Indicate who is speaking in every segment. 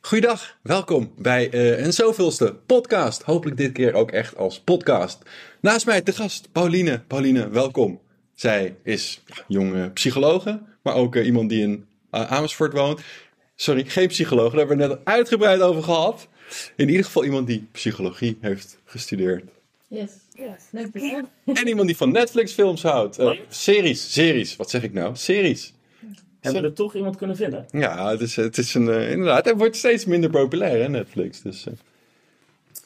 Speaker 1: Goeiedag, welkom bij uh, een zoveelste podcast. Hopelijk dit keer ook echt als podcast. Naast mij te gast Pauline. Pauline, welkom. Zij is ja, jonge psychologe, maar ook uh, iemand die in uh, Amersfoort woont. Sorry, geen psycholoog, daar hebben we net uitgebreid over gehad. In ieder geval iemand die psychologie heeft gestudeerd.
Speaker 2: Yes, yes. leuk
Speaker 1: En iemand die van Netflix films houdt. Uh, series, series, wat zeg ik nou? Series.
Speaker 3: Hebben we er toch iemand kunnen vinden?
Speaker 1: Ja, het is, het is een, uh, inderdaad, het wordt steeds minder populair, hè, Netflix. Dus, uh,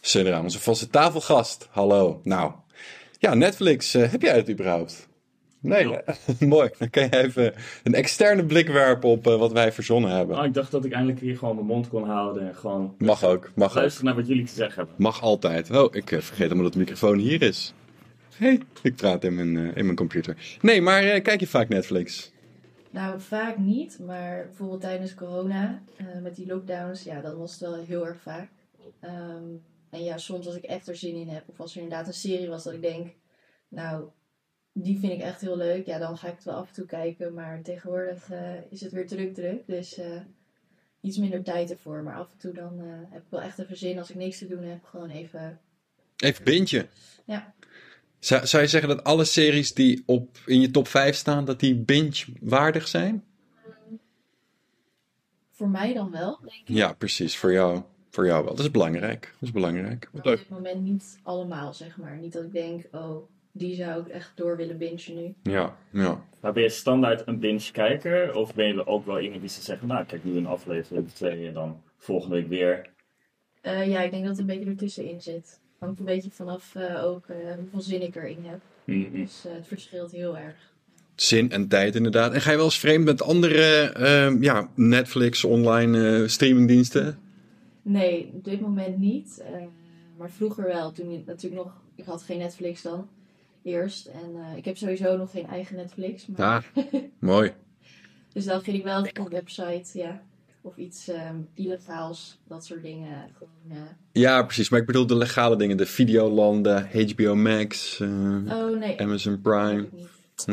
Speaker 1: Sundra, onze vaste tafelgast. Hallo. Nou, ja, Netflix, uh, heb jij het überhaupt? Nee, ja. mooi. Dan kan je even een externe blik werpen op uh, wat wij verzonnen hebben.
Speaker 3: Oh, ik dacht dat ik eindelijk hier gewoon mijn mond kon houden en gewoon...
Speaker 1: Mag ook, mag
Speaker 3: luisteren
Speaker 1: ook.
Speaker 3: naar wat jullie te zeggen hebben.
Speaker 1: Mag altijd. Oh, ik uh, vergeet helemaal dat de microfoon hier is. hey, ik praat in mijn, uh, in mijn computer. Nee, maar kijk je vaak Netflix?
Speaker 2: Nou, vaak niet, maar bijvoorbeeld tijdens corona, met die lockdowns, ja, dan was het wel heel erg vaak. Um, en ja, soms als ik echt er zin in heb, of als er inderdaad een serie was dat ik denk, nou, die vind ik echt heel leuk. Ja, dan ga ik het wel af en toe kijken. Maar tegenwoordig uh, is het weer druk druk. Dus uh, iets minder tijd ervoor. Maar af en toe dan heb ik wel echt even zin als ik niks te doen heb. Gewoon even...
Speaker 1: Even bintje.
Speaker 2: Ja.
Speaker 1: Zou, zou je zeggen dat alle series die op, in je top 5 staan, dat die binge-waardig zijn?
Speaker 2: Voor mij dan wel, denk ik.
Speaker 1: Ja, precies. Voor jou, voor jou wel. Dat is belangrijk. Dat is belangrijk.
Speaker 2: Op dit moment niet allemaal, zeg maar. Niet dat ik denk, oh, die zou ik echt door willen bingen nu.
Speaker 1: Ja, ja.
Speaker 3: Maar ben je standaard een binge-kijker? Of ben je ook wel iemand die ze zeggen, nou, kijk nu een aflevering of twee en dan volgende week weer?
Speaker 2: Uh, ja, ik denk dat het een beetje ertussenin zit. Hangt een beetje vanaf uh, ook uh, hoeveel zin ik erin heb.
Speaker 3: Mm -hmm.
Speaker 2: Dus het verschilt heel erg.
Speaker 1: Zin en tijd inderdaad. En ga je wel eens vreemd met andere uh, ja, Netflix, online streamingdiensten?
Speaker 2: Nee, op dit moment niet. maar vroeger wel. Toen ik natuurlijk nog... Ik had geen Netflix dan eerst. En uh, ik heb sowieso nog geen eigen Netflix. Maar...
Speaker 1: Ah, mooi.
Speaker 2: Dus dan ging ik wel op een website, ja. Of iets um, illegaals, dat soort dingen. Gewoon, uh...
Speaker 1: Ja, precies. Maar ik bedoel de legale dingen. De Videolanden, HBO Max, uh,
Speaker 2: oh, nee.
Speaker 1: Amazon Prime.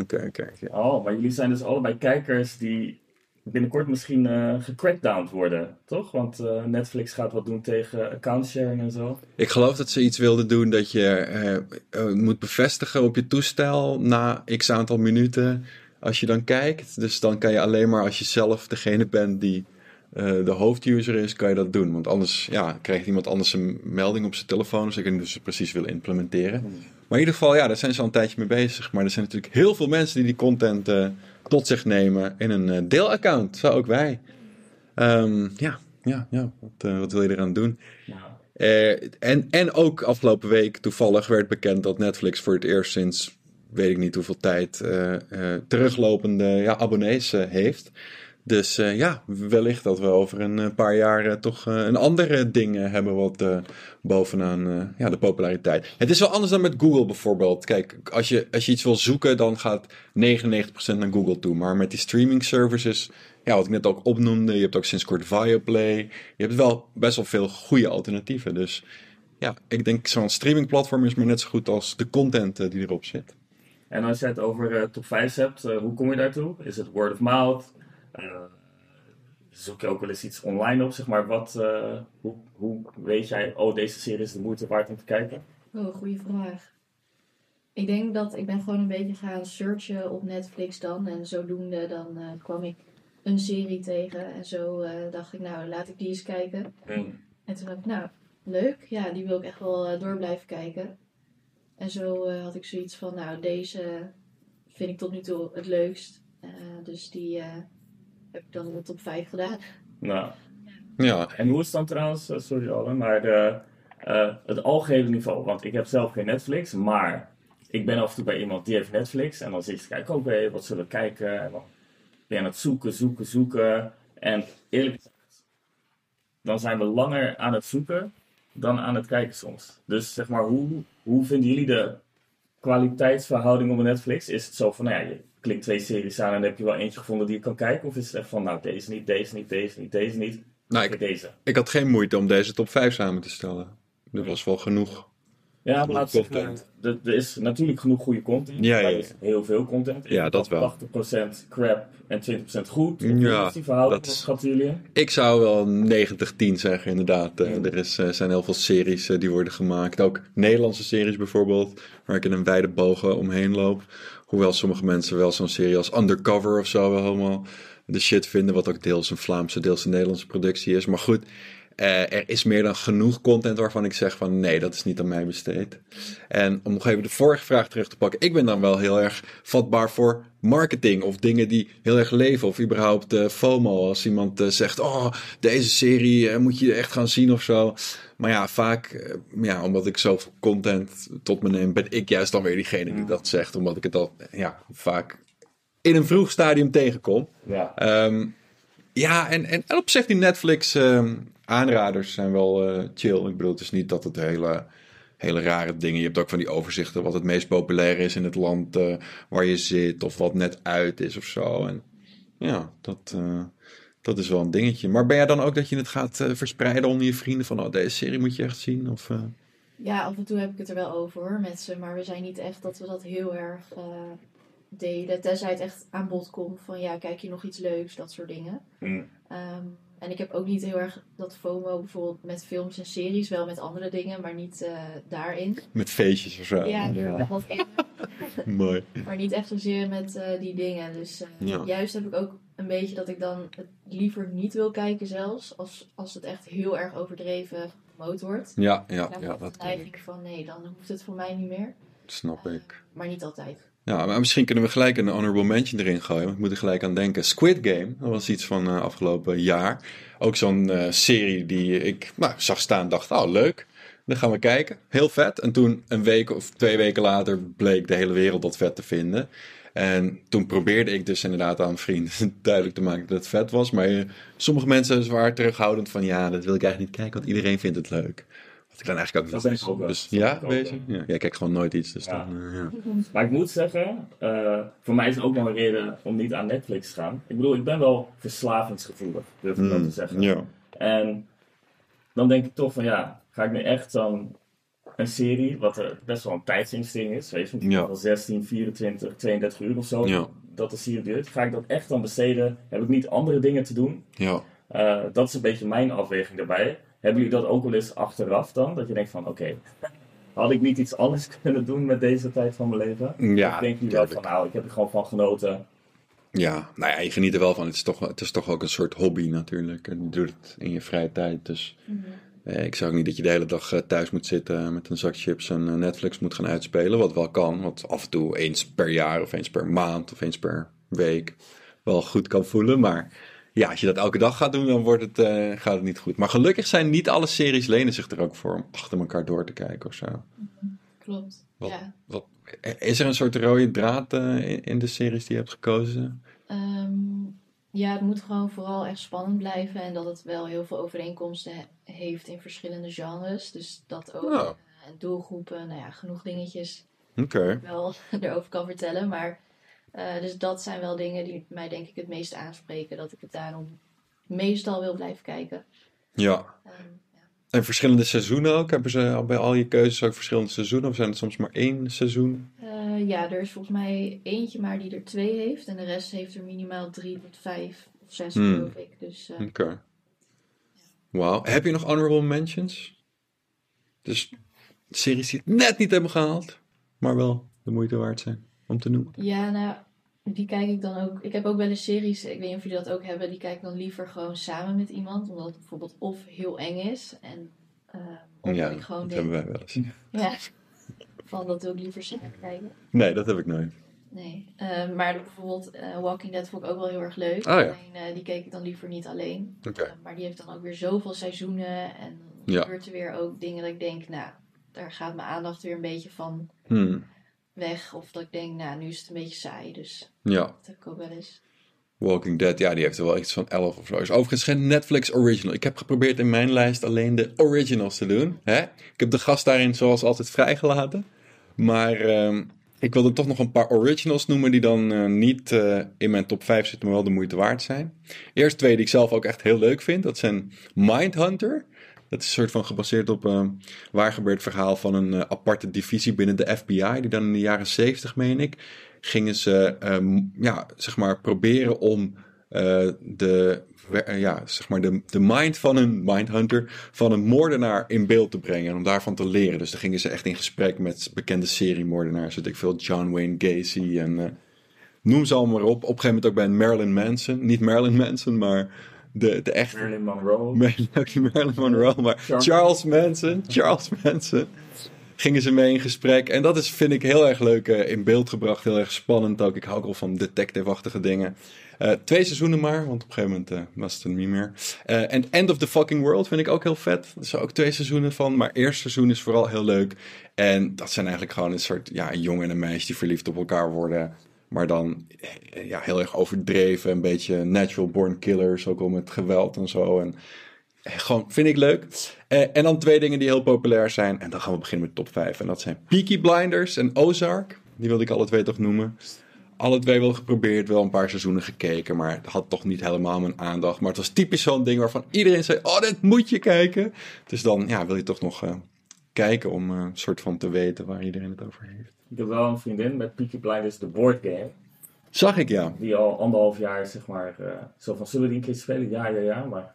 Speaker 1: Oké, oké. Okay,
Speaker 3: okay. Oh, maar jullie zijn dus allebei kijkers die binnenkort misschien uh, gecrackdowned worden, toch? Want uh, Netflix gaat wat doen tegen account sharing en zo.
Speaker 1: Ik geloof dat ze iets wilden doen dat je uh, moet bevestigen op je toestel na x aantal minuten als je dan kijkt. Dus dan kan je alleen maar als je zelf degene bent die de hoofduser is, kan je dat doen. Want anders ja, krijgt iemand anders een melding op zijn telefoon. Dus ik weet niet of ze precies willen implementeren. Maar in ieder geval, ja, daar zijn ze al een tijdje mee bezig. Maar er zijn natuurlijk heel veel mensen die die content tot zich nemen in een uh, deelaccount. Zo ook wij. Um, ja, ja, ja. Wat, wat, wil je eraan doen? Uh, en, en ook afgelopen week toevallig werd bekend dat Netflix voor het eerst sinds weet ik niet hoeveel tijd teruglopende ja, abonnees heeft. Dus ja, wellicht dat we over een paar jaar toch een andere ding hebben wat bovenaan ja, de populariteit. Het is wel anders dan met Google bijvoorbeeld. Kijk, als je, als je iets wil zoeken, dan gaat 99% naar Google toe. Maar met die streaming services, ja, wat ik net ook opnoemde, je hebt ook sinds kort Viaplay. Je hebt wel best wel veel goede alternatieven. Dus ja, ik denk zo'n streamingplatform is maar net zo goed als de content die erop zit.
Speaker 3: En als je het over top 5 hebt, hoe kom je daartoe? Is het word of mouth? Zoek je ook wel eens iets online op, zeg maar. Wat, uh, hoe, hoe weet jij, oh, deze serie is de moeite waard om te kijken?
Speaker 2: Oh, goede vraag. Ik denk dat ik ben gewoon een beetje gaan searchen op Netflix dan. En zodoende dan uh, kwam ik een serie tegen. En zo uh, dacht ik, nou, laat ik die eens kijken.
Speaker 3: Hmm.
Speaker 2: En toen dacht ik, nou, leuk. Ja, die wil ik echt wel door blijven kijken. En zo had ik zoiets van, nou, deze vind ik tot nu toe het leukst. dus die heb ik dan in de top 5 gedaan.
Speaker 3: Nou.
Speaker 1: Ja.
Speaker 3: En hoe is het dan trouwens, sorry Allen, maar de, uh, het algehele niveau? Want ik heb zelf geen Netflix, maar ik ben af en toe bij iemand die heeft Netflix. En dan zit je te kijken, oké, okay, wat zullen we kijken? En dan ben je aan het zoeken, zoeken, zoeken. En eerlijk gezegd, dan zijn we langer aan het zoeken dan aan het kijken soms. Dus zeg maar, hoe, hoe vinden jullie de kwaliteitsverhouding op Netflix? Is het zo van, nou ja, je klikt twee series aan en heb je wel eentje gevonden die je kan kijken? Of is het echt van, nou, deze niet, deze niet, deze niet, deze niet?
Speaker 1: Nou, ik,
Speaker 3: deze.
Speaker 1: ik had geen moeite om deze top 5 samen te stellen. Dat was wel genoeg.
Speaker 3: Ja, maar laat zeggen,
Speaker 1: content.
Speaker 3: er, er is natuurlijk genoeg goede content.
Speaker 1: Ja, ja,
Speaker 3: maar
Speaker 1: ja.
Speaker 3: er is heel veel content.
Speaker 1: Ja, dat wel.
Speaker 3: 80% crap en 20% goed.
Speaker 1: Ja,
Speaker 3: die verhouding?
Speaker 1: dat is-
Speaker 3: Wat schat jullie?
Speaker 1: Ik zou wel 90-10 zeggen, inderdaad. Eh,
Speaker 3: Ja.
Speaker 1: Er is, eh, zijn heel veel series eh, die worden gemaakt. Ook Nederlandse series bijvoorbeeld, waar ik in een wijde bogen omheen loop. Hoewel sommige mensen wel zo'n serie als Undercover of zo wel helemaal de shit vinden. Wat ook deels een Vlaamse, deels een Nederlandse productie is. Maar goed, eh, er is meer dan genoeg content waarvan ik zeg van nee, dat is niet aan mij besteed. En om nog even de vorige vraag terug te pakken. Ik ben dan wel heel erg vatbaar voor marketing of dingen die heel erg leven. Of überhaupt eh, FOMO. Als iemand eh, zegt, oh, deze serie moet je echt gaan zien of zo. Maar ja, vaak, ja, omdat ik zoveel content tot me neem, ben ik juist dan weer diegene die dat zegt. Omdat ik het al, ja, vaak in een vroeg stadium tegenkom.
Speaker 3: Ja.
Speaker 1: Ehm, ja, en, en, en op zich die Netflix ehm, aanraders zijn wel eh, chill. Ik bedoel, het is niet dat het hele, hele rare dingen... Je hebt ook van die overzichten wat het meest populair is in het land eh, waar je zit. Of wat net uit is of zo. En ja, dat, eh, dat is wel een dingetje. Maar ben jij dan ook dat je het gaat eh, verspreiden onder je vrienden? Van, oh, deze serie moet je echt zien? Of, eh,
Speaker 2: Ja, af en toe heb ik het er wel over hoor, met ze. Maar we zijn niet echt dat we dat heel erg eh, delen. Tenzij het echt aan bod komt van ja, kijk je nog iets leuks, dat soort dingen.
Speaker 3: Hm.
Speaker 2: Ehm, en ik heb ook niet heel erg dat FOMO bijvoorbeeld met films en series, wel met andere dingen, maar niet eh, daarin.
Speaker 1: met feestjes of zo?
Speaker 2: Ja, wat eerder,
Speaker 1: Mooi.
Speaker 2: maar niet echt zozeer met eh, die dingen. Dus eh,
Speaker 1: Ja.
Speaker 2: juist heb ik ook een beetje dat ik dan het liever niet wil kijken zelfs, als, als het echt heel erg overdreven gepromoot wordt.
Speaker 1: Ja, ja,
Speaker 2: Dan
Speaker 1: ja,
Speaker 2: ik
Speaker 1: dat
Speaker 2: van nee, dan hoeft het voor mij niet meer.
Speaker 1: snap ik.
Speaker 2: Maar niet altijd.
Speaker 1: Ja, maar misschien kunnen we gelijk een honorable mention erin gooien. Want ik moet er gelijk aan denken. Squid Game, dat was iets van eh, afgelopen jaar. Ook zo'n eh, serie die ik nou, zag staan en dacht, oh leuk. Dan gaan we kijken. Heel vet. En toen een week of twee weken later bleek de hele wereld dat vet te vinden. En toen probeerde ik dus inderdaad aan vrienden duidelijk te maken dat het vet was. Maar eh, sommige mensen waren terughoudend van, ja, dat wil ik eigenlijk niet kijken, want iedereen vindt het leuk. Ik dan eigenlijk ook
Speaker 3: Dat ik ook wel.
Speaker 1: Dus
Speaker 3: Dat
Speaker 1: ja,
Speaker 3: ik ook
Speaker 1: wezen? Ja, jij kijkt gewoon nooit iets. Dus
Speaker 3: Ja.
Speaker 1: dan, eh, ja.
Speaker 3: Maar ik moet zeggen, eh, voor mij is het ook wel een reden om niet aan Netflix te gaan. Ik bedoel, ik ben wel verslavingsgevoelig, durf ik wel te
Speaker 1: Hmm,
Speaker 3: zeggen.
Speaker 1: ja.
Speaker 3: En dan denk ik toch van ja, ga ik nu echt dan een serie, wat er best wel een tijdsinstelling is, weet je,
Speaker 1: Ja.
Speaker 3: van 16, 24, 32 uur of zo,
Speaker 1: Ja.
Speaker 3: dat de serie duurt. Ga ik dat echt dan besteden? Heb ik niet andere dingen te doen?
Speaker 1: ja.
Speaker 3: Eh, dat is een beetje mijn afweging daarbij. Hebben jullie dat ook wel eens achteraf dan? Dat je denkt van oké, had ik niet iets anders kunnen doen met deze tijd van mijn leven?
Speaker 1: Ja,
Speaker 3: of denken jullie wel van nou, ik heb er gewoon van genoten.
Speaker 1: Ja, nou ja, je geniet er wel van. Het is toch, het is toch ook een soort hobby natuurlijk. En je doet het in je vrije tijd. Dus eh, ik zou ook niet dat je de hele dag eh, thuis moet zitten met een zak chips en eh, Netflix moet gaan uitspelen. Wat wel kan. Wat af en toe eens per jaar of eens per maand of eens per week wel goed kan voelen. Maar ja, als je dat elke dag gaat doen, dan wordt het, eh, gaat het niet goed. Maar gelukkig zijn niet alle series lenen zich er ook voor om achter elkaar door te kijken of zo.
Speaker 2: Klopt.
Speaker 1: Wat?
Speaker 2: Ja.
Speaker 1: Wat, is er een soort rode draad eh, in, in de series die je hebt gekozen?
Speaker 2: Ehm, ja, het moet gewoon vooral echt spannend blijven en dat het wel heel veel overeenkomsten he- heeft in verschillende genres. Dus dat ook.
Speaker 1: Oh.
Speaker 2: eh, En doelgroepen, nou ja, genoeg dingetjes
Speaker 1: Oké.
Speaker 2: wel erover kan vertellen. Maar eh, dus dat zijn wel dingen die mij denk ik het meest aanspreken. Dat ik het daarom meestal wil blijven kijken.
Speaker 1: Ja.
Speaker 2: Ehm, ja.
Speaker 1: En verschillende seizoenen ook? Hebben ze bij al je keuzes ook verschillende seizoenen? Of zijn het soms maar één seizoen?
Speaker 2: Eh, ja, er is volgens mij eentje maar die er twee heeft. En de rest heeft er minimaal drie tot vijf of zes
Speaker 1: Hmm.
Speaker 2: geloof ik. Dus eh,
Speaker 1: Oké. Wauw. Heb je nog honorable mentions? Dus series die het net niet hebben gehaald, maar wel de moeite waard zijn om te noemen.
Speaker 2: Ja, nou, die kijk ik dan ook. Ik heb ook wel eens series, ik weet niet of jullie dat ook hebben, die kijk ik dan liever gewoon samen met iemand. Omdat het bijvoorbeeld of heel eng is. En of
Speaker 1: ja,
Speaker 2: ik
Speaker 1: dat
Speaker 2: gewoon
Speaker 1: hebben
Speaker 2: denk,
Speaker 1: wij wel eens.
Speaker 2: ja, van dat wil ik liever samen kijken.
Speaker 1: Nee, dat heb ik nooit.
Speaker 2: Nee, Eh, maar bijvoorbeeld eh, Walking Dead vond ik ook wel heel erg leuk.
Speaker 1: Oh ja.
Speaker 2: Alleen die keek ik dan liever niet alleen.
Speaker 1: Oké.
Speaker 2: Eh, maar die heeft dan ook weer zoveel seizoenen. En
Speaker 1: Ja.
Speaker 2: gebeurt er weer ook dingen dat ik denk, nou, daar gaat mijn aandacht weer een beetje van
Speaker 1: Hmm.
Speaker 2: Weg. Of dat ik denk, nou, nu is het een beetje saai. Dus
Speaker 1: Ja,
Speaker 2: dat heb ik ook wel eens.
Speaker 1: Walking Dead, ja, die heeft er wel iets van 11 of zo. Is overigens geen Netflix original. Ik heb geprobeerd in mijn lijst alleen de originals te doen. Hè? Ik heb de gast daarin zoals altijd vrijgelaten. Maar ehm, ik wilde toch nog een paar originals noemen die dan eh, niet eh, in mijn top 5 zitten, maar wel de moeite waard zijn. Eerst twee die ik zelf ook echt heel leuk vind. Dat zijn Mindhunter. Dat is een soort van gebaseerd op een waar gebeurd verhaal van een eh, aparte divisie binnen de FBI. Die dan in de jaren 70, meen ik, gingen ze ehm, ja, zeg maar proberen om eh, de, eh, ja, zeg maar de, de mind van een mindhunter, van een moordenaar in beeld te brengen. En om daarvan te leren. Dus dan gingen ze echt in gesprek met bekende seriemoordenaars. Weet ik veel, John Wayne Gacy en noem ze allemaal maar op. Op een gegeven moment ook bij Marilyn Manson. Niet Marilyn Manson, maar de, de echte...
Speaker 3: Marilyn Monroe.
Speaker 1: Marilyn Monroe, maar
Speaker 3: Charles-
Speaker 1: Charles Manson. Charles Manson. Gingen ze mee in gesprek. En dat is, vind ik, heel erg leuk eh, in beeld gebracht. Heel erg spannend ook. Ik hou ook wel van detective-achtige dingen. Eh, twee seizoenen maar, want op een gegeven moment eh, was het er niet meer. En End of the Fucking World vind ik ook heel vet. Er zijn ook twee seizoenen van. Maar eerste seizoen is vooral heel leuk. En dat zijn eigenlijk gewoon een soort ja, een jongen en een meisje die verliefd op elkaar worden. Maar dan eh, ja, heel erg overdreven. Een beetje natural born killers. Ook al met geweld en zo. En eh, gewoon, vind ik leuk. Eh, en dan twee dingen die heel populair zijn. En dan gaan we beginnen met top 5. En dat zijn Peaky Blinders en Ozark. Die wilde ik alle twee toch noemen. Alle twee wel geprobeerd, wel een paar seizoenen gekeken. Maar het had toch niet helemaal mijn aandacht. Maar het was typisch zo'n ding waarvan iedereen zei: Oh, dit moet je kijken. Dus dan ja, wil je toch nog kijken om een soort van te weten waar iedereen het over heeft.
Speaker 3: Ik heb wel een vriendin met Peaky Blinders, de board game.
Speaker 1: Zag ik ja.
Speaker 3: Die al anderhalf jaar, zeg maar, eh, zo van, zullen we die een keer spelen? Ja, ja, ja, maar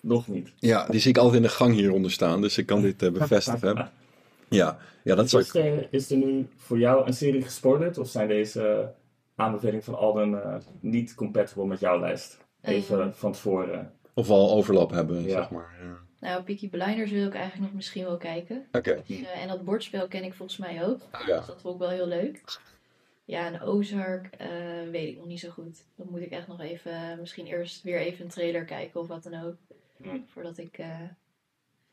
Speaker 3: nog niet.
Speaker 1: Ja, die zie ik altijd in de gang hieronder staan. Dus ik kan dit eh, bevestigen. Ja, ja dat zou
Speaker 3: Is
Speaker 1: ik.
Speaker 3: er, is er nu voor jou een serie gespoilerd? Of zijn deze aanbevelingen van Alden eh, niet compatible met jouw lijst? Even van tevoren.
Speaker 1: Of al overlap hebben,
Speaker 3: Ja.
Speaker 1: zeg maar. Ja.
Speaker 2: Nou, Peaky Blinders wil ik eigenlijk nog misschien wel kijken.
Speaker 1: Oké.
Speaker 2: Eh, en dat bordspel ken ik volgens mij ook.
Speaker 1: Ja.
Speaker 2: Dus dat vond ik wel heel leuk. Ja, en Ozark eh, weet ik nog niet zo goed. Dan moet ik echt nog even, eh, misschien eerst weer even een trailer kijken of wat dan ook. Voordat ik, eh,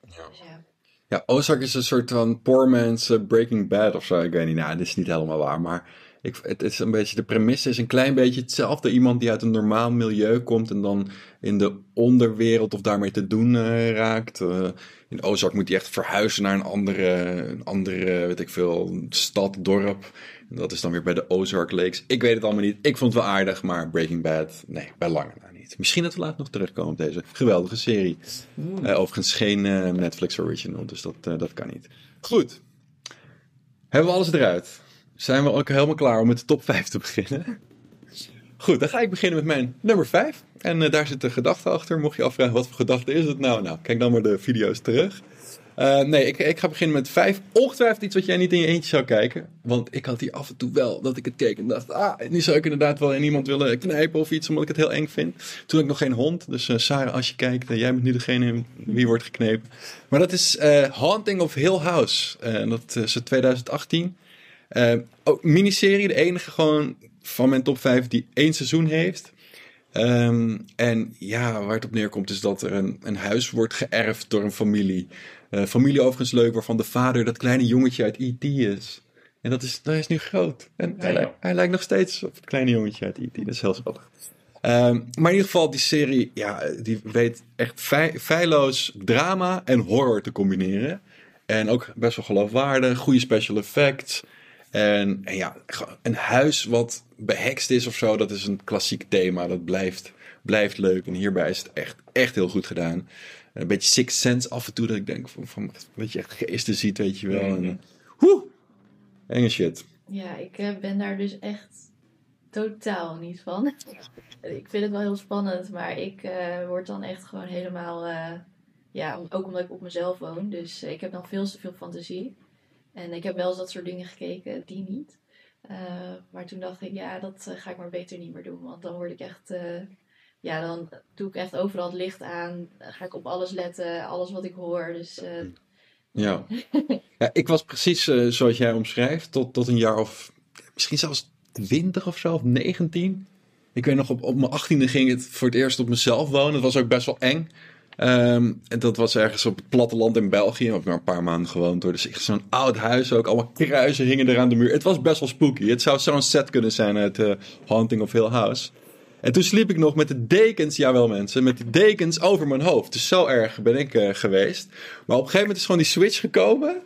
Speaker 1: Ja.
Speaker 2: dus ja.
Speaker 1: Ja, Ozark is een soort van poor man's Breaking Bad of zo. Ik weet niet, nou, dit is niet helemaal waar. Maar ik, het is een beetje, de premisse is een klein beetje hetzelfde. Iemand die uit een normaal milieu komt en dan in de onderwereld of daarmee te doen eh, raakt. Eh, in Ozark moet hij echt verhuizen naar een andere, een andere, weet ik veel, stad, dorp. En dat is dan weer bij de Ozark Lakes. Ik weet het allemaal niet. Ik vond het wel aardig, maar Breaking Bad, nee, bij lange na niet. Misschien dat we later nog terugkomen op deze geweldige serie. Eh, overigens geen Netflix original, dus dat, dat kan niet. Goed. Hebben we alles eruit? Zijn we ook helemaal klaar om met de top 5 te beginnen? Goed, dan ga ik beginnen met mijn nummer 5. En eh, daar zit een gedachte achter. Mocht je afvragen wat voor gedachte is het nou? Nou, kijk dan maar de video's terug. Eh, nee, ik, ik ga beginnen met 5. Ongetwijfeld iets wat jij niet in je eentje zou kijken. Want ik had hier af en toe wel dat ik het keek en dacht... Ah, nu zou ik inderdaad wel in iemand willen knijpen of iets, omdat ik het heel eng vind. Toen ik nog geen hond. Dus eh, Sarah, als je kijkt, jij bent nu degene wie wordt geknepen. Maar dat is Haunting of Hill House. En dat is uit 2018. Ook miniserie, de enige gewoon van mijn top 5 die één seizoen heeft. Ehm, en ja, waar het op neerkomt is dat er een, een huis wordt geërfd door een familie. Eh, familie overigens leuk, waarvan de vader dat kleine jongetje uit E.T. is. En dat is, dat is nu groot. En hij, hij lijkt nog steeds op het kleine jongetje uit E.T. Dat is heel schattig. Ehm, maar in ieder geval, die serie, ja, die weet echt fei- feilloos drama en horror te combineren. En ook best wel geloofwaardig, goede special effects. En, en ja, een huis wat behekst is of zo, dat is een klassiek thema. Dat blijft, blijft leuk. En hierbij is het echt, echt heel goed gedaan. Een beetje Sixth Sense af en toe, dat ik denk van, van dat je echt geesten ziet, weet je wel. En, Woe! Enge shit.
Speaker 2: Ja, ik eh, ben daar dus echt totaal niet van. ik vind het wel heel spannend, maar ik eh, word dan echt gewoon helemaal... eh, ja, ook omdat ik op mezelf woon. Dus eh, ik heb dan veel te veel fantasie. En ik heb wel eens dat soort dingen gekeken, die niet. Eh, maar toen dacht ik, ja, dat eh, ga ik maar beter niet meer doen. Want dan word ik echt... eh, ja, dan doe ik echt overal het licht aan. Ga ik op alles letten, alles wat ik hoor. Dus
Speaker 1: Ja. ja, ik was precies zoals jij omschrijft, tot, tot een jaar of misschien zelfs 20 of zo, of 19. Ik weet nog, op, op mijn 18e ging het voor het eerst op mezelf wonen. Dat was ook best wel eng. Ehm, en dat was ergens op het platteland in België. Ik heb maar een paar maanden gewoond hoor. Dus ik zo'n oud huis ook. Allemaal kruisen hingen er aan de muur. Het was best wel spooky. Het zou zo'n set kunnen zijn uit eh, Haunting of Hill House. En toen sliep ik nog met de dekens, jawel mensen, met de dekens over mijn hoofd. Dus zo erg ben ik eh, geweest. Maar op een gegeven moment is gewoon die switch gekomen.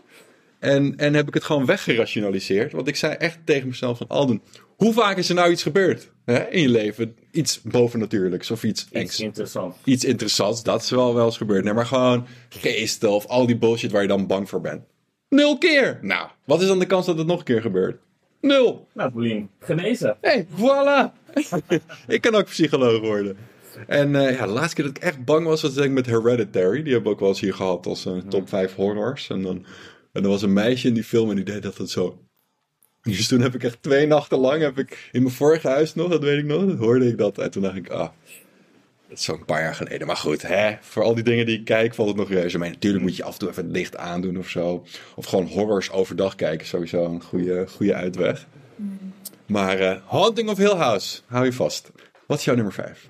Speaker 1: En, en heb ik het gewoon weggerationaliseerd. Want ik zei echt tegen mezelf van Alden, hoe vaak is er nou iets gebeurd? Hè, in je leven iets bovennatuurlijks of iets
Speaker 3: Iets interessants.
Speaker 1: Iets interessants, dat is wel wel eens gebeurd. Nee, maar gewoon geesten of al die bullshit waar je dan bang voor bent. Nul keer! Nou, wat is dan de kans dat het nog een keer gebeurt? Nul!
Speaker 3: Nou, Paulien, genezen.
Speaker 1: Hé, hey, voilà! ik kan ook psycholoog worden. En eh, ja, de laatste keer dat ik echt bang was, was denk ik met Hereditary. Die hebben we ook wel eens hier gehad als een top 5 horrors. En dan, en er was een meisje in die film en die deed dat het zo. Dus toen heb ik echt twee nachten lang, heb ik in mijn vorige huis nog, dat weet ik nog, dat hoorde ik dat. En toen dacht ik, ah, dat is zo'n paar jaar geleden. Maar goed, hè, voor al die dingen die ik kijk, valt het nog reuze mee. Natuurlijk moet je af en toe even het licht aandoen of zo. Of gewoon horrors overdag kijken, sowieso een goede, goede uitweg. Maar eh, Haunting of Hill House, hou je vast. Wat is jouw nummer 5?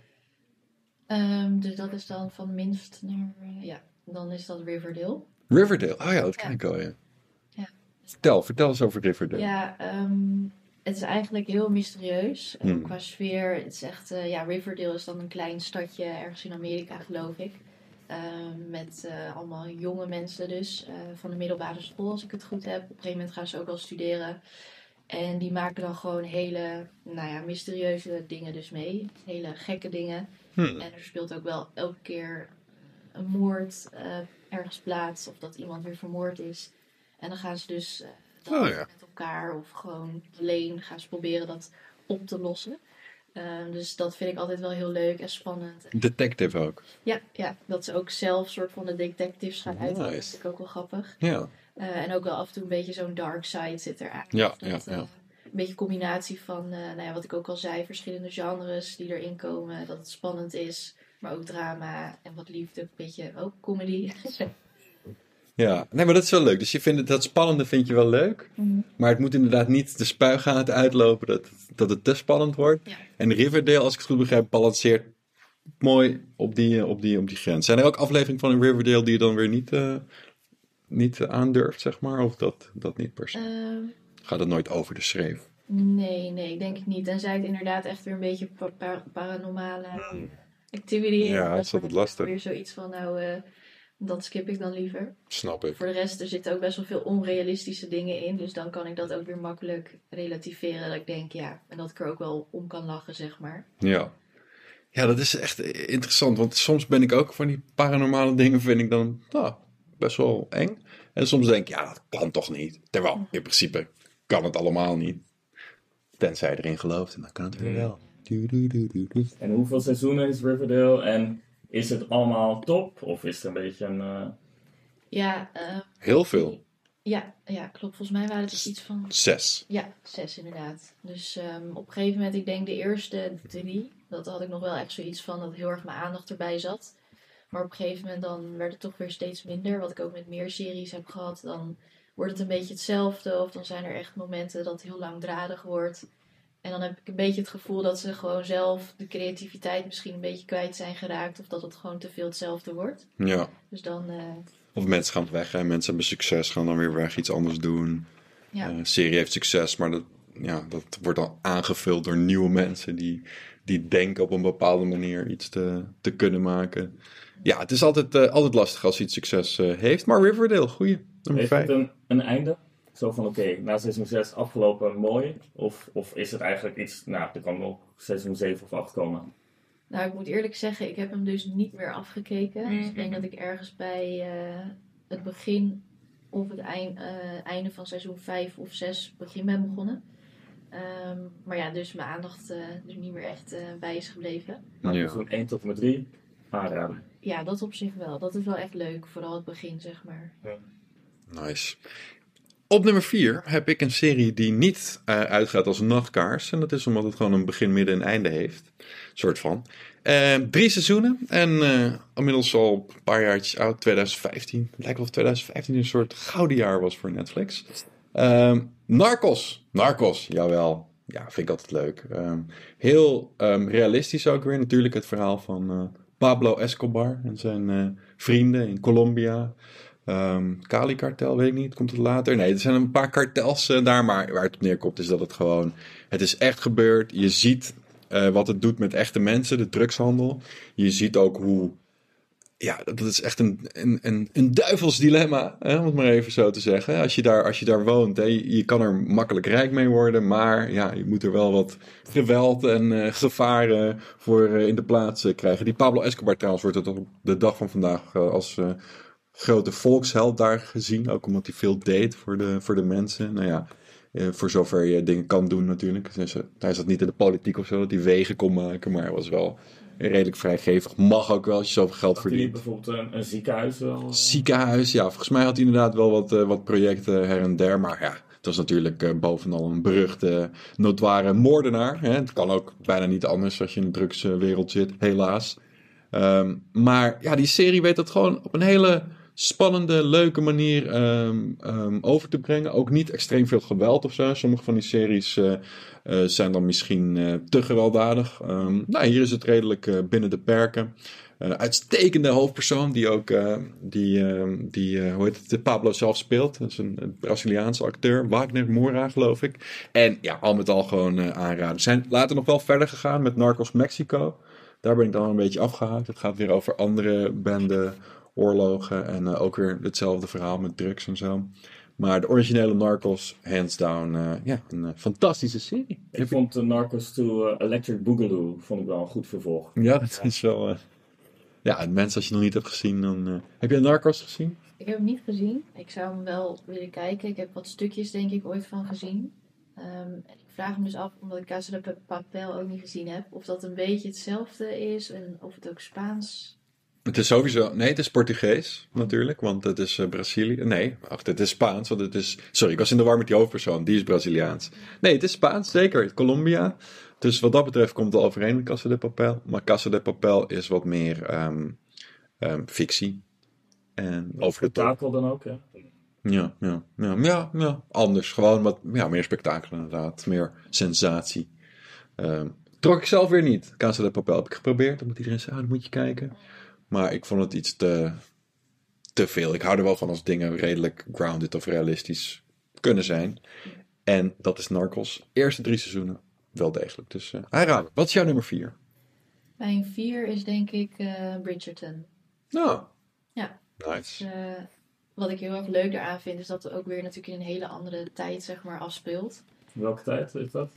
Speaker 2: Ehm, dus dat is dan van minst naar, ja, dan is dat Riverdale.
Speaker 1: Riverdale, oh ja, dat ken
Speaker 2: Ja.
Speaker 1: ik al, ja. Vertel, vertel eens over Riverdale.
Speaker 2: Ja, ehm, het is eigenlijk heel mysterieus. En
Speaker 1: Hmm.
Speaker 2: Qua sfeer, het is echt, eh, ja, Riverdale is dan een klein stadje ergens in Amerika, geloof ik. Ehm, met eh, allemaal jonge mensen dus, eh, van de middelbare school, als ik het goed heb. Op een gegeven moment gaan ze ook al studeren. En die maken dan gewoon hele, nou ja, mysterieuze dingen dus mee. Hele gekke dingen.
Speaker 1: Hmm.
Speaker 2: En er speelt ook wel elke keer een moord eh, ergens plaats. Of dat iemand weer vermoord is. En dan gaan ze dus eh, dan
Speaker 1: Oh ja.
Speaker 2: met elkaar of gewoon alleen gaan ze proberen dat op te lossen. Eh, dus dat vind ik altijd wel heel leuk en spannend.
Speaker 1: Detective ook.
Speaker 2: Ja, ja, dat ze ook zelf soort van de detectives gaan uit. Dat
Speaker 1: Nice.
Speaker 2: vind ik ook wel grappig.
Speaker 1: Ja.
Speaker 2: Eh, en ook wel af en toe een beetje zo'n dark side zit eraan.
Speaker 1: Ja,
Speaker 2: Dus dat,
Speaker 1: ja, ja.
Speaker 2: eh, een beetje combinatie van, nou ja, wat ik ook al zei, verschillende genres die erin komen. Dat het spannend is, maar ook drama en wat liefde, een beetje ook comedy.
Speaker 1: Ja, nee, maar dat is wel leuk. Dus je vindt het, dat spannende vind je wel leuk.
Speaker 2: Mhm.
Speaker 1: Maar het moet inderdaad niet de spuigaten uitlopen dat, dat het te spannend wordt.
Speaker 2: Ja.
Speaker 1: En Riverdale, als ik het goed begrijp, balanceert mooi op die, op die, op die grens. Zijn er ook afleveringen van Riverdale die je dan weer niet, eh, niet aandurft, zeg maar? Of dat, dat niet per se?
Speaker 2: Ehm,
Speaker 1: Gaat het nooit over de schreef?
Speaker 2: nee, nee, ik denk het niet. Tenzij het inderdaad echt weer een beetje pa- pa- paranormale activity is.
Speaker 1: Ja, dat is altijd lastig.
Speaker 2: Weer zoiets van, nou, eh, dat skip ik dan liever.
Speaker 1: Snap ik.
Speaker 2: Voor de rest, er zitten ook best wel veel onrealistische dingen in. Dus dan kan ik dat ook weer makkelijk relativeren. Dat ik denk, ja, en dat ik er ook wel om kan lachen, zeg maar.
Speaker 1: Ja. Ja, dat is echt interessant. Want soms ben ik ook van die paranormale dingen, vind ik dan nou, best wel eng. En soms denk ik, ja, dat kan toch niet. Terwijl, in principe kan het allemaal niet. Tenzij je erin gelooft, en dan kan het weer wel. Du, du.
Speaker 3: En hoeveel seizoenen is Riverdale? En is het allemaal top? Of is het een beetje een... eh,
Speaker 2: Ja, eh,
Speaker 1: Heel veel.
Speaker 2: ja, ja, klopt. Volgens mij waren het dus iets van...
Speaker 1: Zes.
Speaker 2: Ja, zes inderdaad. Dus ehm, op een gegeven moment, ik denk de eerste drie, dat had ik nog wel echt zoiets van dat heel erg mijn aandacht erbij zat. Maar op een gegeven moment dan werd het toch weer steeds minder. Wat ik ook met meer series heb gehad, dan wordt het een beetje hetzelfde. Of dan zijn er echt momenten dat het heel langdradig wordt. En dan heb ik een beetje het gevoel dat ze gewoon zelf de creativiteit misschien een beetje kwijt zijn geraakt. Of dat het gewoon te veel hetzelfde wordt.
Speaker 1: Ja.
Speaker 2: Dus dan, eh,
Speaker 1: Of mensen gaan weg, hè. mensen hebben succes, gaan dan weer weg, iets anders doen.
Speaker 2: ja.
Speaker 1: Eh, Een serie heeft succes, maar dat, ja, dat wordt dan aangevuld door nieuwe mensen die, die denken op een bepaalde manier iets te, te kunnen maken. Ja, het is altijd, eh, altijd lastig als iets succes eh, heeft, maar Riverdale, goeie. Nummer
Speaker 3: heeft het
Speaker 1: 5.
Speaker 3: een, een einde? Zo van, oké, na seizoen 6 afgelopen, mooi. Of, of is het eigenlijk iets... Nou, er kan nog seizoen 7 of 8 komen.
Speaker 2: Nou, ik moet eerlijk zeggen, ik heb hem dus niet meer afgekeken. Dus ik denk dat ik ergens bij eh, het begin of het eind, eh, einde van seizoen 5 of 6 begin ben begonnen. Ehm, maar ja, dus mijn aandacht eh er niet meer echt eh, bij is gebleven.
Speaker 3: Maar
Speaker 1: Ja.
Speaker 3: seizoen 1 tot en met 3, aanraden.
Speaker 2: Ja, dat op zich wel. Dat is wel echt leuk. Vooral het begin, zeg maar.
Speaker 1: Nice. Op nummer 4 heb ik een serie die niet eh, uitgaat als nachtkaars. En dat is omdat het gewoon een begin, midden en einde heeft. soort van. Eh, drie seizoenen. En eh, inmiddels al een paar jaartjes oud. 2015. Het lijkt of 2015 een soort gouden jaar was voor Netflix. Ehm, Narcos. Narcos, jawel. Ja, vind ik altijd leuk. Ehm, heel ehm, realistisch ook weer. Natuurlijk het verhaal van Pablo Escobar en zijn vrienden in Colombia. Ehm Kali-kartel, weet ik niet, komt het later? Nee, er zijn een paar kartels eh, daar, maar waar het op neerkomt is dat het gewoon... Het is echt gebeurd. Je ziet eh, wat het doet met echte mensen, de drugshandel. Je ziet ook hoe ja, dat is echt een, een, een, een duivels dilemma, hè, om het maar even zo te zeggen. Als je daar, als je daar woont, hè, je, kan er makkelijk rijk mee worden, maar ja, je moet er wel wat geweld en eh, gevaren voor in de plaats krijgen. Die Pablo Escobar trouwens wordt het op de dag van vandaag als grote volksheld daar gezien, ook omdat hij veel deed voor de, voor de mensen. Nou ja, eh, voor zover je dingen kan doen natuurlijk. Dus, eh, hij zat niet in de politiek of zo, dat hij wegen kon maken, maar hij was wel redelijk vrijgevig. Mag ook wel als je zoveel geld
Speaker 3: Had
Speaker 1: verdient.
Speaker 3: bijvoorbeeld een, een ziekenhuis wel?
Speaker 1: Ziekenhuis, ja, volgens mij had hij inderdaad wel wat, eh, wat projecten her en der. Maar ja, het was natuurlijk eh, bovenal een beruchte, notoire moordenaar. Hè? Het kan ook bijna niet anders als je in de drugswereld zit, helaas. Ehm, maar ja, die serie weet dat gewoon op een hele spannende, leuke manier ehm, ehm, over te brengen. Ook niet extreem veel geweld of zo. Sommige van die series eh, eh, zijn dan misschien eh, te gewelddadig. Ehm, nou, hier is het redelijk binnen de perken. Uitstekende hoofdpersoon die ook, die, die hoe heet het, Pablo zelf speelt. Dat is een, Braziliaanse acteur, Wagner Moura geloof ik. En ja, al met al gewoon aanraden. Zijn later nog wel verder gegaan met Narcos Mexico. Daar ben ik dan een beetje afgehaakt. Het gaat weer over andere benden, oorlogen en eh, ook weer hetzelfde verhaal met drugs en zo. Maar de originele Narcos, hands down, eh, ja, een eh, fantastische serie.
Speaker 3: Ik vond uh, Narcos 2 uh, Electric Boogaloo vond ik wel een goed vervolg.
Speaker 1: Ja, dat is wel... eh, ja, en mensen, als je nog niet hebt gezien, dan... eh, Heb je Narcos gezien?
Speaker 2: Ik heb hem niet gezien. Ik zou hem wel willen kijken. Ik heb wat stukjes denk ik ooit van gezien. Ehm, en ik vraag me dus af, omdat ik Casa de Papel ook niet gezien heb, of dat een beetje hetzelfde is en of het ook Spaans...
Speaker 1: Het is sowieso... Nee, het is Portugees natuurlijk, want het is eh, Brazilië. Nee, wacht, het is Spaans, want het is... Sorry, ik was in de war met die hoofdpersoon, die is Braziliaans. Nee, het is Spaans, zeker. Colombia. Dus wat dat betreft komt het overeen met Casa de Papel. Maar Casa de Papel is wat meer ehm, ehm, fictie. En over de top.
Speaker 3: Spektakel dan ook?
Speaker 1: Ja, ja, ja, ja, ja, anders. Gewoon wat ja, meer spektakel inderdaad. Meer sensatie. Ehm, trok ik zelf weer niet. Casa de Papel heb ik geprobeerd. Omdat iedereen zei, ah, dat moet je kijken. Maar ik vond het iets te, te veel. Ik hou er wel van als dingen redelijk grounded of realistisch kunnen zijn. En dat is Narcos. Eerste drie seizoenen wel degelijk. Dus uh, aanraden. Wat is jouw nummer vier?
Speaker 2: Mijn vier is denk ik eh, Bridgerton.
Speaker 1: Nou.
Speaker 2: Ja.
Speaker 1: Nice.
Speaker 2: Dus, eh, wat ik heel erg leuk daaraan vind, is dat het ook weer natuurlijk in een hele andere tijd zeg maar afspeelt.
Speaker 3: Welke tijd is dat?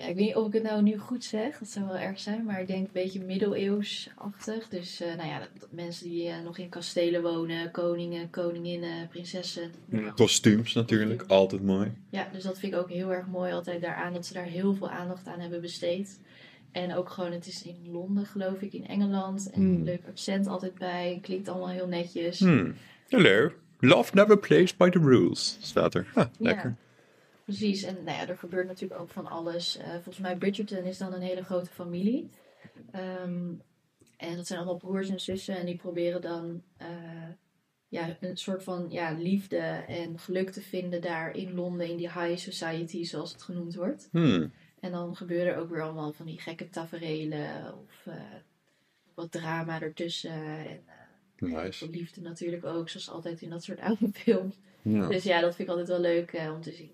Speaker 2: Ja, ik weet niet of ik het nou nu goed zeg, dat zou wel erg zijn, maar ik denk een beetje middeleeuwsachtig. Dus eh, nou ja, dat, dat mensen die eh, nog in kastelen wonen, koningen, koninginnen, prinsessen.
Speaker 1: Kostuums natuurlijk, altijd mooi.
Speaker 2: Ja, dus dat vind ik ook heel erg mooi altijd daaraan, dat ze daar heel veel aandacht aan hebben besteed. En ook gewoon, het is in Londen geloof ik, in Engeland. En
Speaker 1: Hmm.
Speaker 2: een leuk accent altijd bij, klinkt allemaal heel netjes.
Speaker 1: Hmm. Hello. Love never plays by the rules, staat er. Ah, lekker.
Speaker 2: Ja, precies. En nou ja, er gebeurt natuurlijk ook van alles. Eh, volgens mij Bridgerton is dan een hele grote familie. Ehm, en dat zijn allemaal broers en zussen. En die proberen dan eh, ja, een soort van ja, liefde en geluk te vinden daar in Londen. In die high society, zoals het genoemd wordt.
Speaker 1: Hmm.
Speaker 2: En dan gebeuren er ook weer allemaal van die gekke taferelen. Of eh, wat drama ertussen. En
Speaker 1: Nice.
Speaker 2: liefde natuurlijk ook, zoals altijd in dat soort oude films.
Speaker 1: Ja.
Speaker 2: Dus ja, dat vind ik altijd wel leuk eh, om te zien.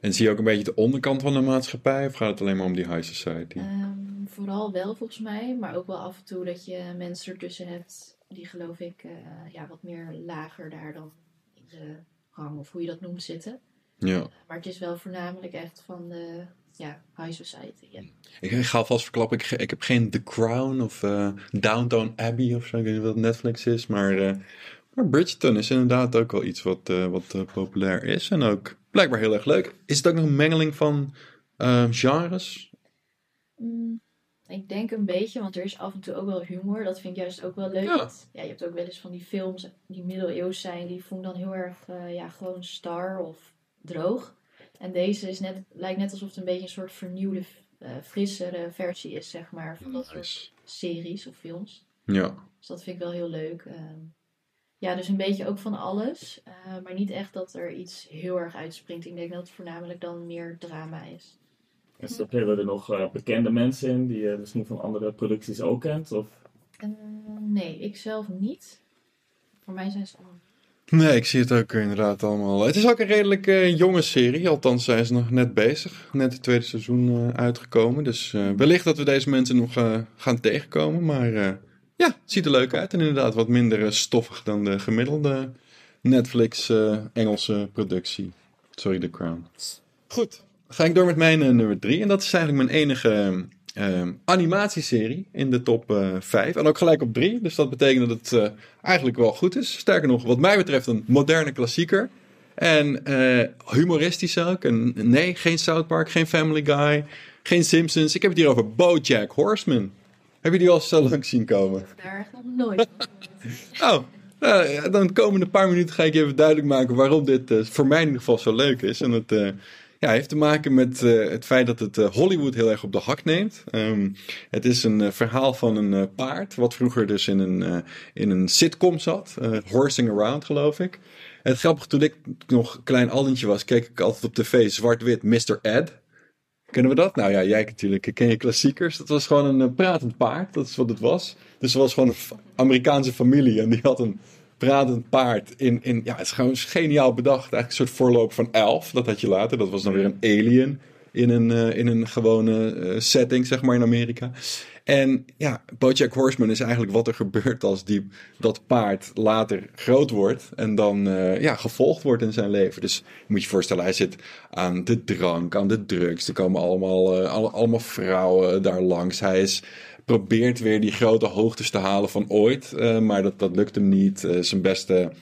Speaker 1: En zie je ook een beetje de onderkant van de maatschappij? Of gaat het alleen maar om die high society?
Speaker 2: Ehm, vooral wel volgens mij, maar ook wel af en toe dat je mensen ertussen hebt die geloof ik eh, ja, wat meer lager daar dan in de rang of hoe je dat noemt zitten.
Speaker 1: Ja.
Speaker 2: Maar het is wel voornamelijk echt van de ja, high society.
Speaker 1: Ik, ik ga alvast verklappen, ik, ik heb geen The Crown of eh, Downtown Abbey of zo. Ik weet niet wat Netflix is. Maar, eh, maar Bridgerton is inderdaad ook wel iets wat, eh, wat eh, populair is. En ook blijkbaar heel erg leuk. Is het ook nog een mengeling van eh, genres?
Speaker 2: Mm, ik denk een beetje, want er is af en toe ook wel humor. Dat vind ik juist ook wel leuk.
Speaker 1: Ja.
Speaker 2: Je hebt ook wel eens van die films die middeleeuws zijn. Die ik dan heel erg eh, ja, gewoon star of droog. En deze is net, lijkt net alsof het een beetje een soort vernieuwde, frissere versie is, zeg maar, van dat soort series of films.
Speaker 1: Ja.
Speaker 2: Dus dat vind ik wel heel leuk. Ehm, ja, dus een beetje ook van alles. eh, maar niet echt dat er iets heel erg uitspringt. Ik denk dat het voornamelijk dan meer drama is.
Speaker 3: En spelen er nog uh, bekende mensen in die je misschien van andere producties ook kent? Of?
Speaker 2: Uh, nee, ik zelf niet. Voor mij zijn ze allemaal.
Speaker 1: Nee, ik zie het ook inderdaad allemaal. Het is ook een redelijk uh, jonge serie. Althans, zij is nog net bezig. Net het tweede seizoen uh, uitgekomen. Dus uh, wellicht dat we deze mensen nog gaan tegenkomen. Maar Ja, ziet er leuk uit. En inderdaad wat minder eh, stoffig dan de gemiddelde Netflix eh, Engelse productie. Sorry, The Crown. Goed, ga ik door met mijn eh, nummer drie. En dat is eigenlijk mijn enige animatieserie in de top 5. En ook gelijk op drie. Dus dat betekent dat het eigenlijk wel goed is. Sterker nog, wat mij betreft een moderne klassieker. En humoristisch ook. En nee, geen South Park, geen Family Guy, geen Simpsons. Ik heb het hier over BoJack Horseman. Heb je die al zo lang zien komen?
Speaker 2: Daar echt nog nooit.
Speaker 1: Oh, nou, ja, dan de komende paar minuten ga ik je even duidelijk maken waarom dit eh, voor mij in ieder geval zo leuk is. En het eh, ja, heeft te maken met eh, het feit dat het Hollywood heel erg op de hak neemt. Ehm, het is een verhaal van een paard, wat vroeger dus in een, in een sitcom zat. Horsing Around, geloof ik. En het grappige, toen ik nog klein aldentje was, keek ik altijd op tv zwart-wit Mr. Ed. Kennen we dat? Nou ja, jij natuurlijk. Ken je klassiekers? Dat was gewoon een eh, pratend paard. Dat is wat het was. Dus het was gewoon een Amerikaanse familie. En die had een pratend paard in... in ja, het is gewoon geniaal bedacht. Eigenlijk een soort voorloop van Elf. Dat had je later. Dat was dan weer een alien in een, eh, in een gewone eh, setting, zeg maar, in Amerika. En ja, Bojack Horseman is eigenlijk wat er gebeurt als die, dat paard later groot wordt en dan eh, ja, gevolgd wordt in zijn leven. Dus moet je voorstellen, hij zit aan de drank, aan de drugs. Er komen allemaal, alle- allemaal vrouwen daar langs. Hij is, probeert weer die grote hoogtes te halen van ooit, maar dat, dat lukt hem niet. Zijn beste...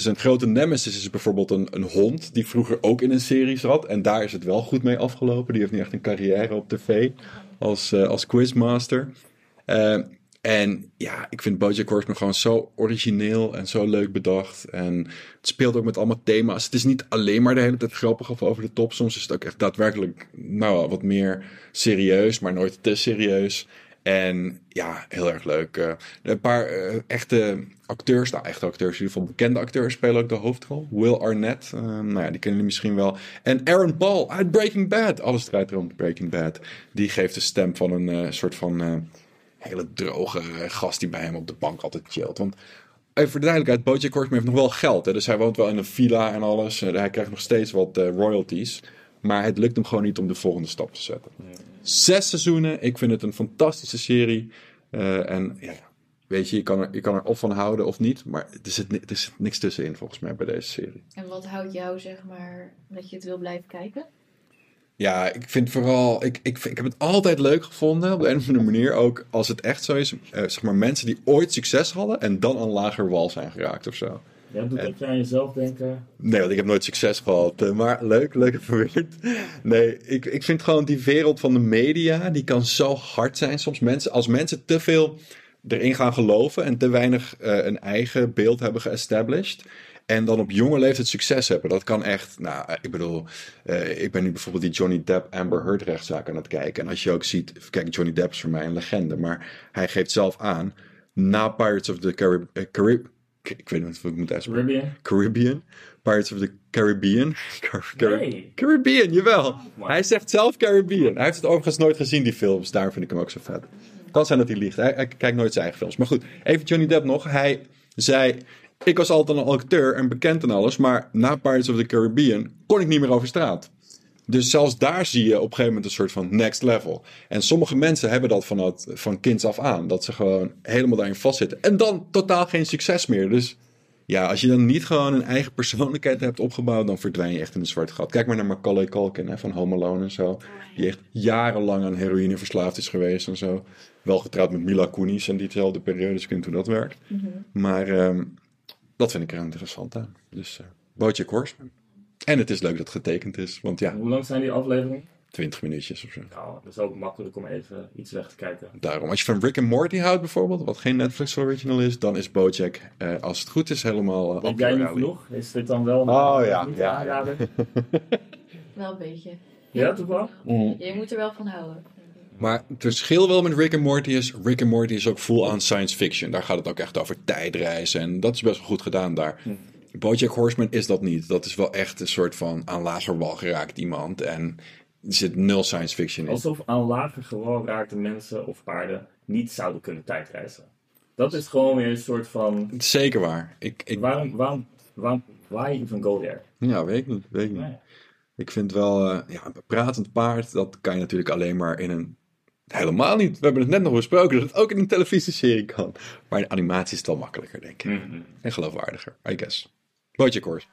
Speaker 1: Zijn grote nemesis is bijvoorbeeld een, een hond die vroeger ook in een serie zat. En daar is het wel goed mee afgelopen. Die heeft nu echt een carrière op tv als, eh, als quizmaster. Eh, en ja, ik vind Bojack Horseman gewoon zo origineel en zo leuk bedacht. En het speelt ook met allemaal thema's. Het is niet alleen maar de hele tijd grappig of over de top. Soms is het ook echt daadwerkelijk nou, wat meer serieus, maar nooit te serieus. En ja, heel erg leuk. Eh, een paar eh, echte acteurs, nou echte acteurs, in ieder geval bekende acteurs spelen ook de hoofdrol. Will Arnett, eh, nou ja, die kennen jullie misschien wel. En Aaron Paul uit Breaking Bad. Alles draait rond Breaking Bad. Die geeft de stem van een soort van hele droge gast die bij hem op de bank altijd chillt. Want even voor de duidelijkheid, Bojack Horseman heeft nog wel geld. Hè? Dus hij woont wel in een villa en alles. Hij krijgt nog steeds wat royalties. Maar het lukt hem gewoon niet om de volgende stap te zetten. Zes seizoenen. Ik vind het een fantastische serie. Eh, en ja, weet je, je kan, er, je kan er of van houden of niet. Maar er zit, er zit niks tussenin volgens mij bij deze serie.
Speaker 2: En wat houdt jou, zeg maar, dat je het wil blijven kijken?
Speaker 1: Ja, ik vind vooral, ik, ik, ik heb het altijd leuk gevonden, op de een of andere manier ook, als het echt zo is, eh, zeg maar mensen die ooit succes hadden en dan aan lager wal zijn geraakt of zo.
Speaker 3: Ja, doet dat je aan jezelf denken?
Speaker 1: Nee, want ik heb nooit succes gehad, eh, maar leuk, leuk verweerd. Nee, ik, ik vind gewoon die wereld van de media, die kan zo hard zijn soms. Mensen, als mensen te veel erin gaan geloven en te weinig eh, een eigen beeld hebben geestablished. En dan op jonge leeftijd succes hebben. Dat kan echt. Nou, ik bedoel. eh, ik ben nu bijvoorbeeld die Johnny Depp Amber Heard rechtszaak aan het kijken. En als je ook ziet. Kijk, Johnny Depp is voor mij een legende. Maar hij geeft zelf aan. Na Pirates of the Carib eh, Carib ik weet niet wat ik moet uitspreken.
Speaker 3: Caribbean?
Speaker 1: Caribbean. Pirates of the Caribbean. Car- Car-
Speaker 3: Nee.
Speaker 1: Caribbean, jawel.
Speaker 3: Maar-
Speaker 1: Hij zegt zelf Caribbean. Hij heeft het overigens nooit gezien, die films. Daarom vind ik hem ook zo vet. Kan zijn dat hij liegt. Hij, hij kijkt nooit zijn eigen films. Maar goed, even Johnny Depp nog. Hij zei... Ik was altijd een acteur en bekend en alles. Maar na Pirates of the Caribbean kon ik niet meer over straat. Dus zelfs daar zie je op een gegeven moment een soort van next level. En sommige mensen hebben dat van, het, van kinds af aan. Dat ze gewoon helemaal daarin vastzitten. En dan totaal geen succes meer. Dus ja, als je dan niet gewoon een eigen persoonlijkheid hebt opgebouwd, dan verdwijn je echt in een zwart gat. Kijk maar naar Macaulay Culkin hè, van Home Alone en zo. Die echt jarenlang aan heroïne verslaafd is geweest en zo. Wel getrouwd met Mila Kunis en diezelfde periode, dus ik weet hoe dat werkt. Maar ehm, dat vind ik er interessant aan. Dus uh, Bojack Horseman. En het is leuk dat het getekend is, want ja,
Speaker 3: Hoe lang zijn die afleveringen?
Speaker 1: 20 minuutjes of zo.
Speaker 3: Nou, dat is ook makkelijk om even iets weg te kijken.
Speaker 1: Daarom, als je van Rick and Morty houdt bijvoorbeeld, wat geen Netflix original is, dan is Bojack, eh, als het goed is, helemaal uh,
Speaker 3: Heb jij niet genoeg? Is dit dan wel een
Speaker 1: Oh, ja, ja,
Speaker 3: aanrader?
Speaker 2: Wel een beetje.
Speaker 3: Ja, toch wel?
Speaker 2: Je moet er wel van houden.
Speaker 1: Maar het verschil wel met Rick and Morty is, Rick and Morty is ook full aan science fiction. Daar gaat het ook echt over tijdreizen en dat is best wel goed gedaan daar. Bojack Horseman is dat niet. Dat is wel echt een soort van aan lager wal geraakt iemand en er zit nul science fiction in.
Speaker 3: Alsof aan lager gewoon raakte mensen of paarden niet zouden kunnen tijdreizen. Dat is gewoon weer een soort van...
Speaker 1: Zeker waar. Ik, ik,
Speaker 3: Waarom, waarom, waarom, why even go there?
Speaker 1: ja, weet ik niet. Weet ik niet.
Speaker 3: Nee.
Speaker 1: Ik vind wel, eh, ja, een pratend paard, dat kan je natuurlijk alleen maar in een Helemaal niet. We hebben het net nog besproken dat het ook in een televisieserie kan. Maar in animatie is het wel makkelijker, denk ik.
Speaker 3: Mhm.
Speaker 1: En geloofwaardiger, I guess. Horse.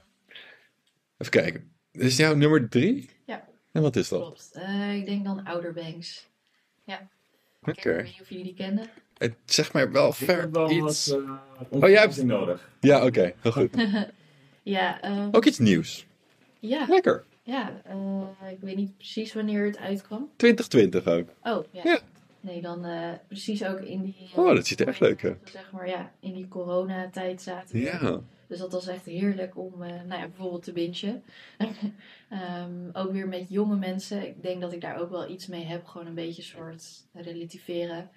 Speaker 1: Even kijken. Dit is jouw nummer drie?
Speaker 2: Ja.
Speaker 1: En wat is dat?
Speaker 2: Klopt. Eh, ik denk dan Outer Banks. Ja.
Speaker 1: Oké.
Speaker 2: Ik weet niet of jullie die kennen.
Speaker 1: Het zegt mij wel
Speaker 3: Ik
Speaker 1: ver
Speaker 3: wel
Speaker 1: iets.
Speaker 3: wat uh,
Speaker 1: Oh, jij hebt-
Speaker 3: nodig.
Speaker 1: Ja, oké. Heel goed.
Speaker 2: Ja, ehm,
Speaker 1: Ook iets nieuws.
Speaker 2: ja,
Speaker 1: Lekker.
Speaker 2: ja eh, ik weet niet precies wanneer het uitkwam.
Speaker 1: 2020 ook.
Speaker 2: Oh, ja.
Speaker 1: Ja.
Speaker 2: Nee, dan eh, precies ook in die... eh,
Speaker 1: Oh, dat ziet er echt leuk uit.
Speaker 2: Zeg maar, ja, in die coronatijd zaten we.
Speaker 1: Ja.
Speaker 2: Dus dat was echt heerlijk om, eh, nou ja, bijvoorbeeld te bingen. Ehm, ook weer met jonge mensen. Ik denk dat ik daar ook wel iets mee heb. Gewoon een beetje soort relativeren.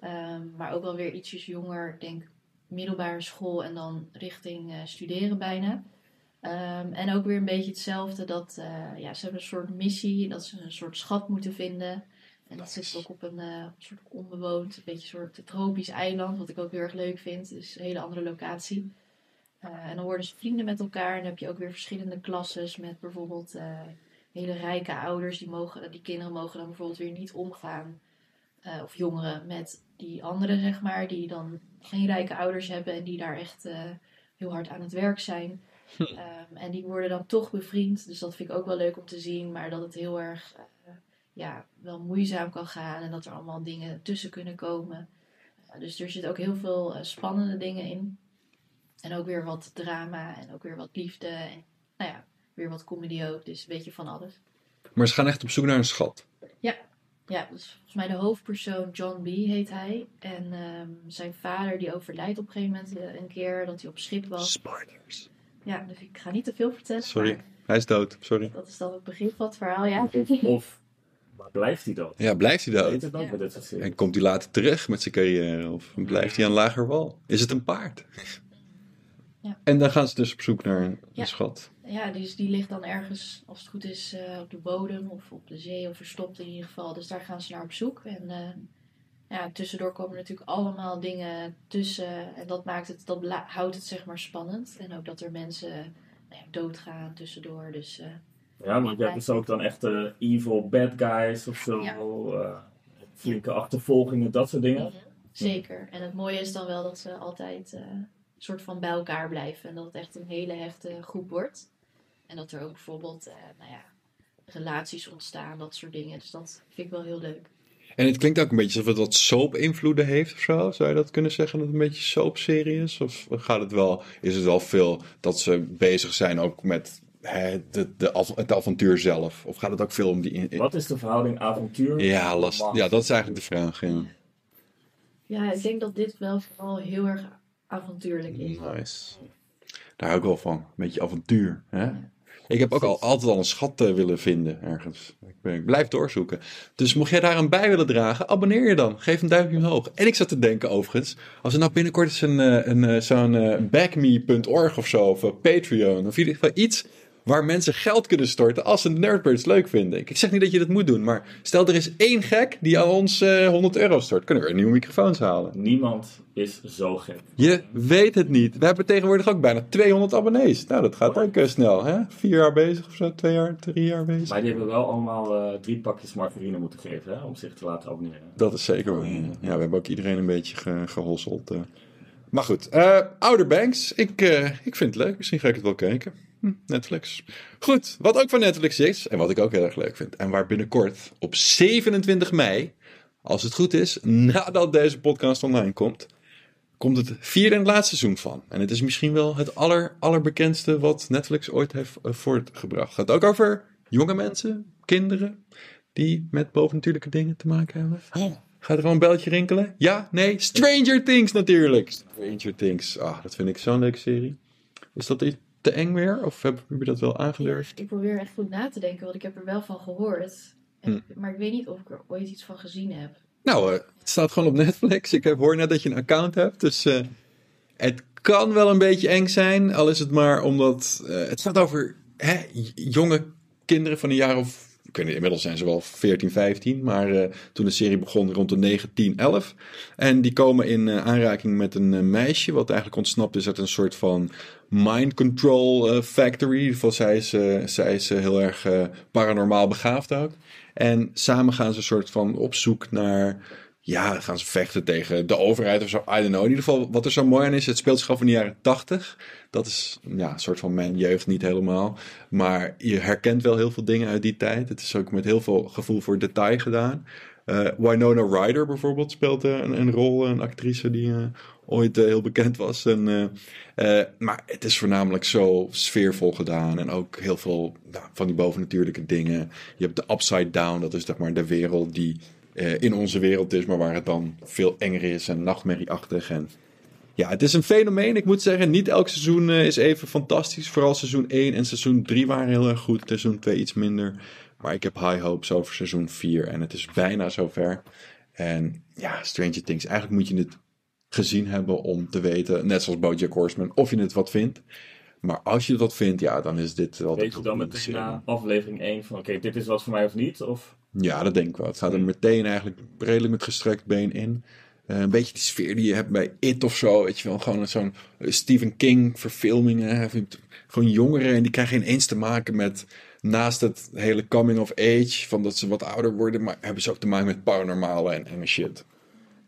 Speaker 2: Ehm, maar ook wel weer ietsjes jonger. Ik denk middelbare school en dan richting studeren bijna. Ehm, en ook weer een beetje hetzelfde. Dat ja, ze hebben een soort missie. Dat ze een soort schat moeten vinden. En dat zit ook op een eh, soort onbewoond, een beetje een soort tropisch eiland. Wat ik ook heel erg leuk vind. Dus een hele andere locatie. Eh, en dan worden ze vrienden met elkaar. En dan heb je ook weer verschillende klasses met bijvoorbeeld eh, hele rijke ouders. Die, mogen, die kinderen mogen dan bijvoorbeeld weer niet omgaan. eh, of jongeren met die anderen, zeg maar. Die dan geen rijke ouders hebben en die daar echt eh, heel hard aan het werk zijn. Ehm, en die worden dan toch bevriend. Dus dat vind ik ook wel leuk om te zien. Maar dat het heel erg eh, ja, wel moeizaam kan gaan. En dat er allemaal dingen tussen kunnen komen. Eh, dus er zit ook heel veel eh, spannende dingen in. En ook weer wat drama en ook weer wat liefde. En nou ja, weer wat comedy ook. Dus een beetje van alles.
Speaker 1: Maar ze gaan echt op zoek naar een schat.
Speaker 2: Ja, dus volgens mij de hoofdpersoon John B. heet hij. En ehm, zijn vader die overlijdt op een gegeven moment eh, een keer dat hij op schip was.
Speaker 1: Spoilers.
Speaker 2: Ja, dus ik ga niet te veel vertellen.
Speaker 1: Sorry. Hij is dood. Sorry.
Speaker 2: Dat is dan het begin van het verhaal, ja.
Speaker 3: Of blijft hij dan?
Speaker 1: Ja, blijft hij
Speaker 3: Weet
Speaker 1: dood?
Speaker 3: het ook
Speaker 2: Ja.
Speaker 3: bij dit soort series?
Speaker 1: En komt hij later terug met zijn carrière? Of blijft hij aan lager wal? Is het een paard?
Speaker 2: Ja.
Speaker 1: En dan gaan ze dus op zoek naar een,
Speaker 2: Ja.
Speaker 1: schat.
Speaker 2: Ja, dus die ligt dan ergens, als het goed is, eh, op de bodem of op de zee of verstopt in ieder geval. Dus daar gaan ze naar op zoek. En eh, ja, tussendoor komen natuurlijk allemaal dingen tussen. En dat maakt het, dat houdt het zeg maar spannend. En ook dat er mensen nou ja, doodgaan tussendoor. Dus eh,
Speaker 3: Ja, maar je hebt dus ook dan echt eh, evil bad guys of zo.
Speaker 2: Ja.
Speaker 3: eh, flinke achtervolgingen, dat soort dingen.
Speaker 2: zeker. En het mooie is dan wel dat ze altijd eh, een soort van bij elkaar blijven. En dat het echt een hele hechte groep wordt. En dat er ook bijvoorbeeld, eh, nou ja, relaties ontstaan, dat soort dingen. Dus dat vind ik wel heel leuk.
Speaker 1: En het klinkt ook een beetje alsof het wat soap-invloeden heeft of zo. Zou je dat kunnen zeggen dat het een beetje soap-serie is? Of gaat het wel, is het wel veel dat ze bezig zijn ook met hè, de, de, het avontuur zelf? Of gaat het ook veel om die... in-
Speaker 3: Wat is de verhouding avontuur?
Speaker 1: Ja, last, ja, dat is eigenlijk de vraag. Ja.
Speaker 2: Ja, ik denk dat dit wel vooral heel erg avontuurlijk is.
Speaker 1: Nice. Daar hou ik wel van. Een beetje avontuur. Hè? Ik heb ook al, altijd al een schat eh, willen vinden ergens. Ik, ben, ik blijf doorzoeken. Dus mocht jij daar een bij willen dragen, abonneer je dan. Geef een duimpje omhoog. En ik zat te denken overigens, als er nou binnenkort eens een, eh, een, eh, zo'n backme.org of zo, of Patreon, of in ieder geval iets waar mensen geld kunnen storten als ze Nerdbirds leuk vinden. Ik zeg niet dat je dat moet doen, maar stel er is één gek die aan ons eh, 100 euro stort. Kunnen we weer nieuwe microfoons halen.
Speaker 3: Niemand is zo gek.
Speaker 1: Je weet het niet. We hebben tegenwoordig ook bijna 200 abonnees. Nou, dat gaat ook eh, snel, hè? Vier jaar bezig of zo, twee jaar, drie jaar bezig.
Speaker 3: Maar die hebben wel allemaal eh, drie pakjes margarine moeten geven hè, om zich te laten abonneren.
Speaker 1: Dat is zeker waar. Ja, we hebben ook iedereen een beetje ge, gehosseld. eh. Maar goed, eh Outer Banks. Ik, eh, ik vind het leuk. Misschien ga ik het wel kijken. Netflix. Goed, wat ook van Netflix is, en wat ik ook heel erg leuk vind, en waar binnenkort op 27 mei, als het goed is, nadat deze podcast online komt, komt het vierde en laatste seizoen van. En het is misschien wel het aller, allerbekendste wat Netflix ooit heeft eh, voortgebracht. Het gaat ook over jonge mensen, kinderen, die met bovennatuurlijke dingen te maken hebben. Gaat er al een belletje rinkelen? Ja? Nee? Stranger Things natuurlijk! Stranger Things. Ah, dat vind ik zo'n leuke serie. Is dat iets te eng weer? Of hebben jullie dat wel aangedurfd?
Speaker 2: Ik probeer echt goed na te denken, want ik heb er wel van gehoord. En-
Speaker 1: Hm.
Speaker 2: Maar ik weet niet of ik er ooit iets van gezien heb.
Speaker 1: Nou, eh, het staat gewoon op Netflix. Ik heb, hoor net dat je een account hebt. Dus eh, het kan wel een beetje eng zijn. Al is het maar omdat... eh, het gaat over hè, jonge kinderen van een jaar of... Inmiddels zijn ze wel 14, 15. Maar eh, toen de serie begon rond de 9, 10, 11. En die komen in eh, aanraking met een eh, meisje... wat eigenlijk ontsnapt is uit een soort van mind control factory. Geval, zij is, zij is heel erg paranormaal begaafd ook. En samen gaan ze een soort van op zoek naar ja, gaan ze vechten tegen de overheid of zo. I don't know. In ieder geval, wat er zo mooi aan is, het speelt zich af in de jaren tachtig. Dat is ja, een soort van mijn jeugd, niet helemaal. Maar je herkent wel heel veel dingen uit die tijd. Het is ook met heel veel gevoel voor detail gedaan. Uh, Winona Ryder bijvoorbeeld speelt een, een, rol, een actrice die uh, ooit heel bekend was. En, maar het is voornamelijk zo sfeervol gedaan. En ook heel veel nou, van die bovennatuurlijke dingen. Je hebt de Upside Down, dat is zeg maar de wereld die in onze wereld is, maar waar het dan veel enger is en nachtmerrieachtig. En ja, het is een fenomeen. Ik moet zeggen, niet elk seizoen is even fantastisch. Vooral seizoen 1 en seizoen 3 waren heel erg goed. Seizoen 2 iets minder. Maar ik heb high hopes over seizoen 4 en het is bijna zover. En ja, Stranger Things, eigenlijk moet je het gezien hebben om te weten, net zoals Bojack Horseman, of je het wat vindt. Maar als je wat vindt, ja, dan is dit wel...
Speaker 3: Weet je dan meteen na aflevering 1 van, oké, dit is wat voor mij of niet? Of?
Speaker 1: Ja, dat denk ik wel. Het gaat er meteen eigenlijk redelijk met gestrekt been in. Uh, een beetje die sfeer die je hebt bij It of zo. Weet je wel, gewoon zo'n Stephen King verfilmingen. Gewoon jongeren en die krijgen ineens te maken met naast het hele coming of age, van dat ze wat ouder worden, maar hebben ze ook te maken met paranormale en enge shit.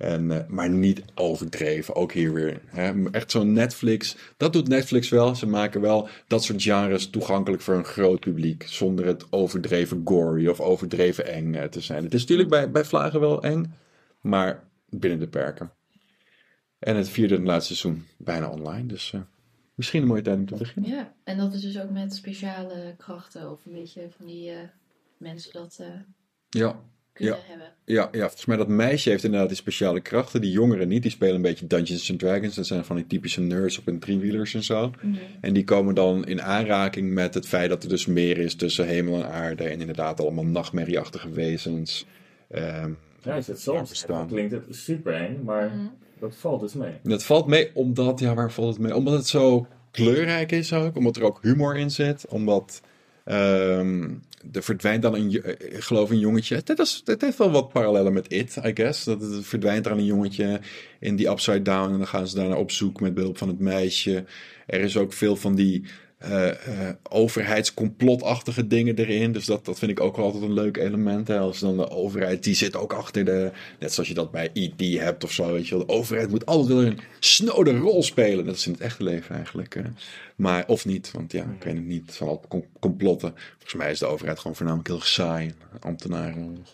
Speaker 1: En, uh, maar niet overdreven, ook hier weer. Hè? Echt zo'n Netflix, dat doet Netflix wel. Ze maken wel dat soort genres toegankelijk voor een groot publiek, zonder het overdreven gory of overdreven eng eh, te zijn. Het is natuurlijk bij, bij Vlagen wel eng, maar binnen de perken. En het vierde en laatste seizoen bijna online, dus... Uh, Misschien een mooie tijd om te beginnen.
Speaker 2: Ja, en dat is dus ook met speciale krachten of een beetje van die uh, mensen dat uh,
Speaker 1: ja.
Speaker 2: Kunnen
Speaker 1: ja.
Speaker 2: hebben.
Speaker 1: Ja, ja, volgens mij dat meisje heeft inderdaad die speciale krachten. Die jongeren niet, die spelen een beetje Dungeons and Dragons. Dat zijn van die typische nerds op hun driewielers en zo.
Speaker 2: Mhm.
Speaker 1: En die komen dan in aanraking met het feit dat er dus meer is tussen hemel en aarde. En inderdaad allemaal nachtmerrieachtige wezens. Ehm,
Speaker 3: Ja, is het soms klinkt het super eng, maar
Speaker 2: Mhm.
Speaker 3: dat valt dus mee.
Speaker 1: Dat valt mee omdat, ja, waar valt het mee? Omdat het zo kleurrijk is ook. Omdat er ook humor in zit. Omdat ehm, er verdwijnt dan een, eh, geloof een jongetje. Het, is, heeft wel wat parallellen met It, I guess. Dat het verdwijnt er een jongetje in die Upside Down. En dan gaan ze daarna op zoek met behulp van het meisje. Er is ook veel van die eh, overheidscomplotachtige dingen erin. Dus dat, dat vind ik ook wel altijd een leuk element. Hè. Als dan de overheid, die zit ook achter de... Net zoals je dat bij E.T. hebt of zo. Weet je wel. De overheid moet altijd wel een snode rol spelen. Dat is in het echte leven eigenlijk. Maar, of niet, want ja, ik weet het niet. Altijd com- complotten. Volgens mij is de overheid gewoon voornamelijk heel saai. Ambtenaren.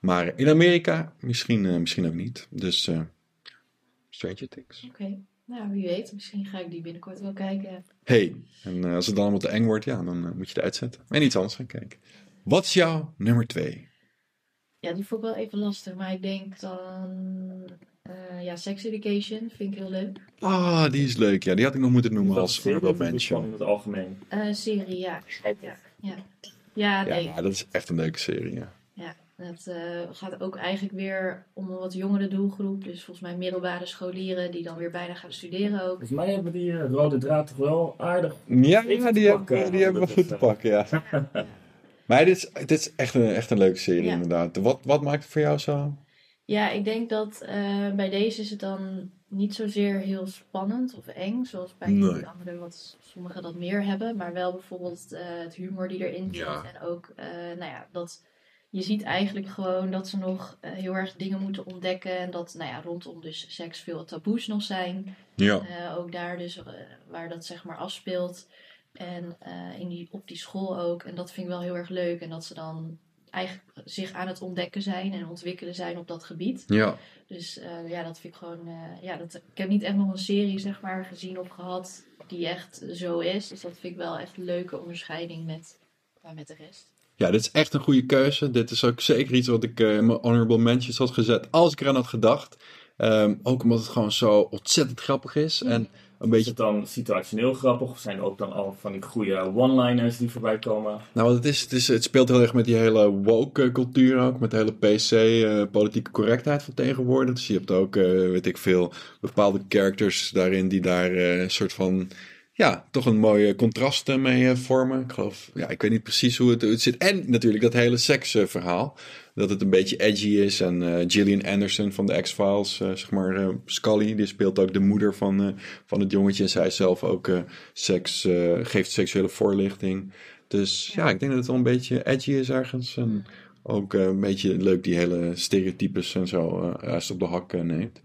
Speaker 1: Maar in Amerika misschien, eh, misschien ook niet. Dus Stranger Things.
Speaker 2: Oké, nou wie weet, misschien ga ik die binnenkort wel kijken.
Speaker 1: Hey, en eh, als het dan allemaal te eng wordt, ja, dan eh, moet je het uitzetten. En iets anders gaan kijken. Wat is jouw nummer twee?
Speaker 2: Ja, die vond ik wel even lastig, maar ik denk dan... eh, ja, Sex Education vind ik heel leuk.
Speaker 1: Ah, die is leuk. Ja, die had ik nog moeten noemen
Speaker 3: Dat
Speaker 1: als mention.
Speaker 3: in het algemeen.
Speaker 2: Eh, serie, ja. Ja, ja. ja nee.
Speaker 1: Ja, dat is echt een leuke serie, ja.
Speaker 2: Het eh, gaat ook eigenlijk weer om een wat jongere doelgroep. Dus volgens mij middelbare scholieren die dan weer bijna gaan studeren ook.
Speaker 3: Volgens mij hebben die eh, rode draad toch wel aardig.
Speaker 1: Ja, ja die,
Speaker 3: pakken,
Speaker 1: hebben, die hebben we
Speaker 3: dat
Speaker 1: goed te pakken, ja. Maar dit is, dit is echt, een, echt een leuke serie,
Speaker 2: Ja.
Speaker 1: inderdaad. Wat, wat maakt het voor jou zo?
Speaker 2: Ja, ik denk dat eh, bij deze is het dan niet zozeer heel spannend of eng, zoals bij
Speaker 1: Nee.
Speaker 2: die andere wat sommigen dat meer hebben. Maar wel bijvoorbeeld eh, het humor die erin zit.
Speaker 1: Ja.
Speaker 2: En ook, eh, nou ja, dat je ziet eigenlijk gewoon dat ze nog eh, heel erg dingen moeten ontdekken. En dat, nou ja, rondom dus seks veel taboes nog zijn.
Speaker 1: Ja.
Speaker 2: Eh, ook daar dus, eh, waar dat zeg maar afspeelt. En in die, op die school ook. En dat vind ik wel heel erg leuk. En dat ze dan eigenlijk zich aan het ontdekken zijn en ontwikkelen zijn op dat gebied.
Speaker 1: Ja.
Speaker 2: Dus ja, dat vind ik gewoon... ja, dat, ik heb niet echt nog een serie zeg maar gezien of gehad die echt zo is. Dus dat vind ik wel echt een leuke onderscheiding met, met de rest.
Speaker 1: Ja, dit is echt een goede keuze. Dit is ook zeker iets wat ik eh, in mijn honorable mentions had gezet. Als ik eraan had gedacht. Ehm, ook omdat het gewoon zo ontzettend grappig is. En een
Speaker 3: Is
Speaker 1: beetje
Speaker 3: het dan situationeel grappig? Of zijn er ook dan al van die goede one-liners die voorbij komen?
Speaker 1: Nou, wat het is, het is, het speelt heel erg met die hele woke eh, cultuur ook, met de hele PC, eh, correctheid van tegenwoordig. Dus je hebt ook, weet ik veel, bepaalde characters daarin die daar een soort van, ja, toch een mooie contrast mee eh, vormen. Ik geloof, ja, ik weet niet precies hoe het, zit. En natuurlijk dat hele seksverhaal, dat het een beetje edgy is. En eh, Gillian Anderson van de X-Files, eh, zeg maar, Scully, die speelt ook de moeder van, van het jongetje. En zij zelf ook seks, geeft seksuele voorlichting. Dus ja, ik denk dat het wel een beetje edgy is ergens. En Ook een beetje leuk die hele stereotypes en zo juist op de hak neemt.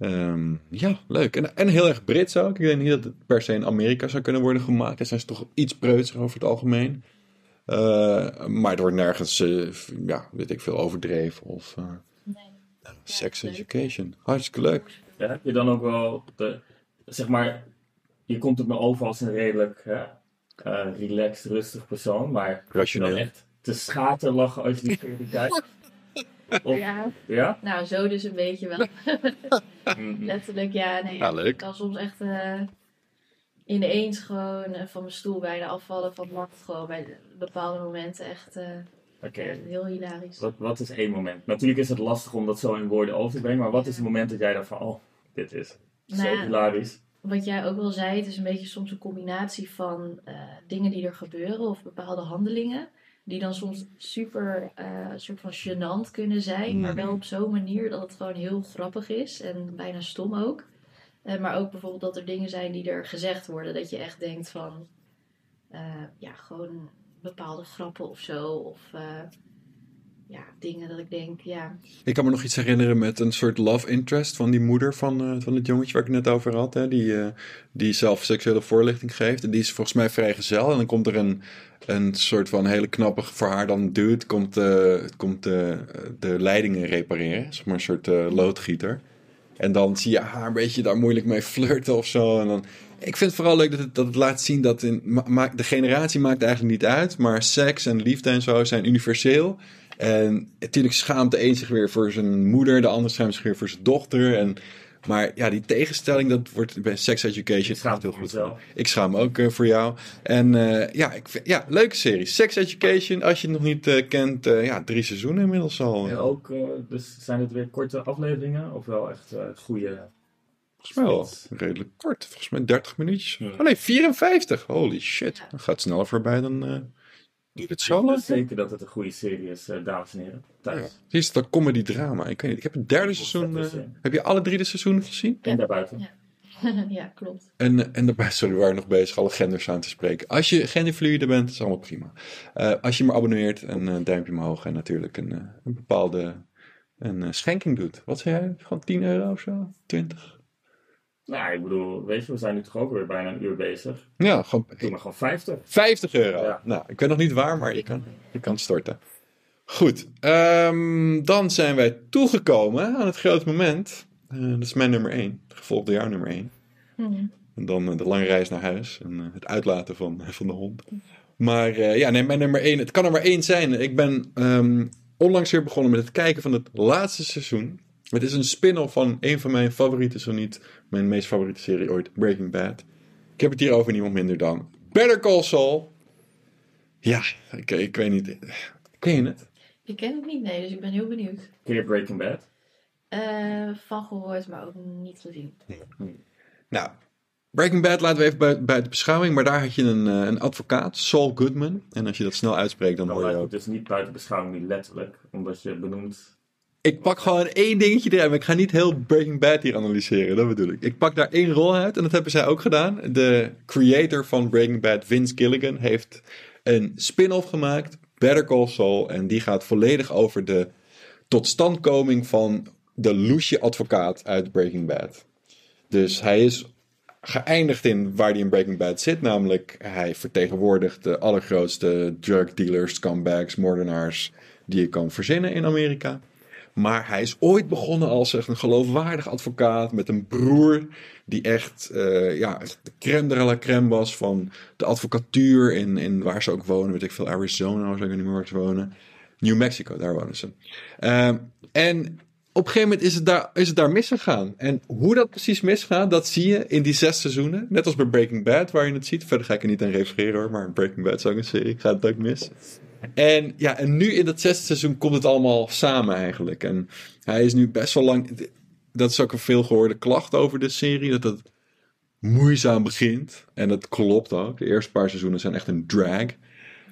Speaker 2: Ja.
Speaker 1: Ehm, ja, leuk. En, en heel erg Brits ook. Ik denk niet dat het per se in Amerika zou kunnen worden gemaakt. Daar zijn ze toch iets preutser over het algemeen. Eh, maar het wordt nergens, eh, ja, weet ik veel, overdreven of eh,
Speaker 2: Nee.
Speaker 1: sex education. Hartstikke leuk.
Speaker 3: Ja, heb je dan ook wel de, zeg maar, je komt op me over als een redelijk hè, eh, relaxed, rustig persoon, maar je dan
Speaker 1: Rationeel.
Speaker 3: echt te schaterlachen als je die kijkt? Of,
Speaker 2: Ja,
Speaker 3: ja?
Speaker 2: nou zo dus een beetje wel.
Speaker 3: Mhm.
Speaker 2: Letterlijk, ja. Nee,
Speaker 1: Ja, leuk.
Speaker 2: Ik kan soms echt eh, ineens gewoon eh, van mijn stoel bijna afvallen van het lachen. Gewoon bij bepaalde momenten echt eh,
Speaker 3: Oké.
Speaker 2: ja, heel hilarisch.
Speaker 3: Wat, wat is één moment? Natuurlijk is het lastig om dat zo in woorden over te brengen, maar wat is het moment dat jij dacht van, oh, dit is zo
Speaker 2: Nou
Speaker 3: hilarisch.
Speaker 2: Wat jij ook wel zei, het is een beetje soms een combinatie van eh, dingen die er gebeuren of bepaalde handelingen. Die dan soms super eh soort van gênant kunnen zijn, maar wel op zo'n manier dat het gewoon heel grappig is en bijna stom ook. Eh, maar ook bijvoorbeeld dat er dingen zijn die er gezegd worden, dat je echt denkt van, eh, ja, gewoon bepaalde grappen of zo. Of ja, dingen dat ik denk, ja,
Speaker 1: Ik kan me nog iets herinneren met een soort love interest van die moeder van, eh, van het jongetje waar ik net over had. Hè, die, eh, die zelf seksuele voorlichting geeft. En die is volgens mij vrijgezel. En dan komt er een, een soort van hele knappe voor haar dan dude. Komt, eh, komt de leidingen repareren. Zeg maar een soort loodgieter. En dan zie je haar een beetje daar moeilijk mee flirten of zo. En dan, ik vind het vooral leuk dat het, dat laat zien dat in, ma- de generatie maakt eigenlijk niet uit. Maar seks en liefde en zo zijn universeel. En natuurlijk schaamt de een zich weer voor zijn moeder, de ander schaamt zich weer voor zijn dochter. En, maar ja, die tegenstelling, dat wordt bij Sex Education
Speaker 3: Ik schaam
Speaker 1: gaat heel
Speaker 3: me
Speaker 1: goed.
Speaker 3: voor.
Speaker 1: Ik schaam ook eh, voor jou. En eh, ja, ik vind, ja, leuke serie. Sex Education, als je het nog niet eh, kent, eh, ja, drie seizoenen inmiddels al.
Speaker 3: En ook, dus zijn het weer korte afleveringen of wel echt eh goede...
Speaker 1: Volgens mij wel redelijk kort. Volgens mij 30 minuutjes.
Speaker 3: Ja.
Speaker 1: Oh nee, 54. Holy shit. Dat gaat sneller voorbij dan... duurt het zo
Speaker 3: Ik zeker dat het een goede serie is, eh, dames en heren.
Speaker 1: Ja.
Speaker 3: Thuis.
Speaker 1: Hier is het een comedy drama. Ik, weet niet, ik heb het derde seizoen... eh, heb je alle drie de seizoenen gezien?
Speaker 3: En daarbuiten.
Speaker 2: Ja. ja, klopt.
Speaker 1: En, eh, en daarbij, sorry, we waren nog bezig alle genders aan te spreken. Als je genderfluide bent, is allemaal prima. Eh, als je me abonneert, een duimpje omhoog en natuurlijk een, een bepaalde een, schenking doet. Wat zei jij? Gewoon 10 euro of zo? 20?
Speaker 3: Nou, ik bedoel, weet je, we zijn nu toch ook weer bijna een uur bezig.
Speaker 1: Ja, gewoon
Speaker 3: Doe maar gewoon 50.
Speaker 1: 50 euro.
Speaker 3: Ja.
Speaker 1: Nou, ik weet nog niet waar, maar je kan, je kan storten. Goed, ehm, dan zijn wij toegekomen aan het grote moment. Eh, dat is mijn nummer 1, het gevolgde jaar nummer 1. En dan eh, de lange reis naar huis en eh, het uitlaten van, van de hond. Maar eh, ja, nee, mijn nummer 1, het kan er maar één zijn. Ik ben ehm, onlangs weer begonnen met het kijken van het laatste seizoen. Het is een spin-off van een van mijn favoriete, zo niet mijn meest favoriete serie ooit, Breaking Bad. Ik heb het hier over niemand minder dan Better Call Saul. Ja, ik, ik weet niet. Ken je het?
Speaker 2: Ik ken het niet, nee, dus ik ben heel benieuwd.
Speaker 3: Ken je Breaking Bad?
Speaker 2: Eh, van gehoord, maar ook niet gezien.
Speaker 1: Nou, Breaking Bad laten we even buiten, beschouwing. Maar daar had je een, eh, een advocaat, Saul Goodman. En als je dat snel uitspreekt, dan
Speaker 3: Dan
Speaker 1: hoor je ook...
Speaker 3: het dus niet buiten beschouwing, niet letterlijk. Omdat je benoemt...
Speaker 1: Ik pak gewoon één dingetje eruit, maar ik ga niet heel Breaking Bad hier analyseren, dat bedoel ik. Ik pak daar één rol uit en dat hebben zij ook gedaan. De creator van Breaking Bad, Vince Gilligan, heeft een spin-off gemaakt, Better Call Saul. En die gaat volledig over de totstandkoming van de loesje advocaat uit Breaking Bad. Dus hij is geëindigd in waar hij in Breaking Bad zit. Namelijk, hij vertegenwoordigt de allergrootste drug dealers, scumbags, moordenaars die je kan verzinnen in Amerika. Maar hij is ooit begonnen als echt een geloofwaardig advocaat met een broer die echt, eh, ja, de crème de la crème was van de advocatuur in, in waar ze ook wonen. Weet ik veel, Arizona of zo, ik weet niet meer waar wonen. New Mexico, daar wonen ze. Ehm, en op een gegeven moment is het, daar, is het daar misgegaan. En hoe dat precies misgaat, dat zie je in die zes seizoenen. Net als bij Breaking Bad, waar je het ziet. Verder ga ik er niet aan refereren hoor, maar Breaking Bad is een serie. Gaat het ook mis. En ja, en nu in dat zesde seizoen komt het allemaal samen eigenlijk. En hij is nu best wel lang. Dat is ook een veel gehoorde klacht over de serie. Dat het moeizaam begint. En dat klopt ook. De eerste paar seizoenen zijn echt een drag.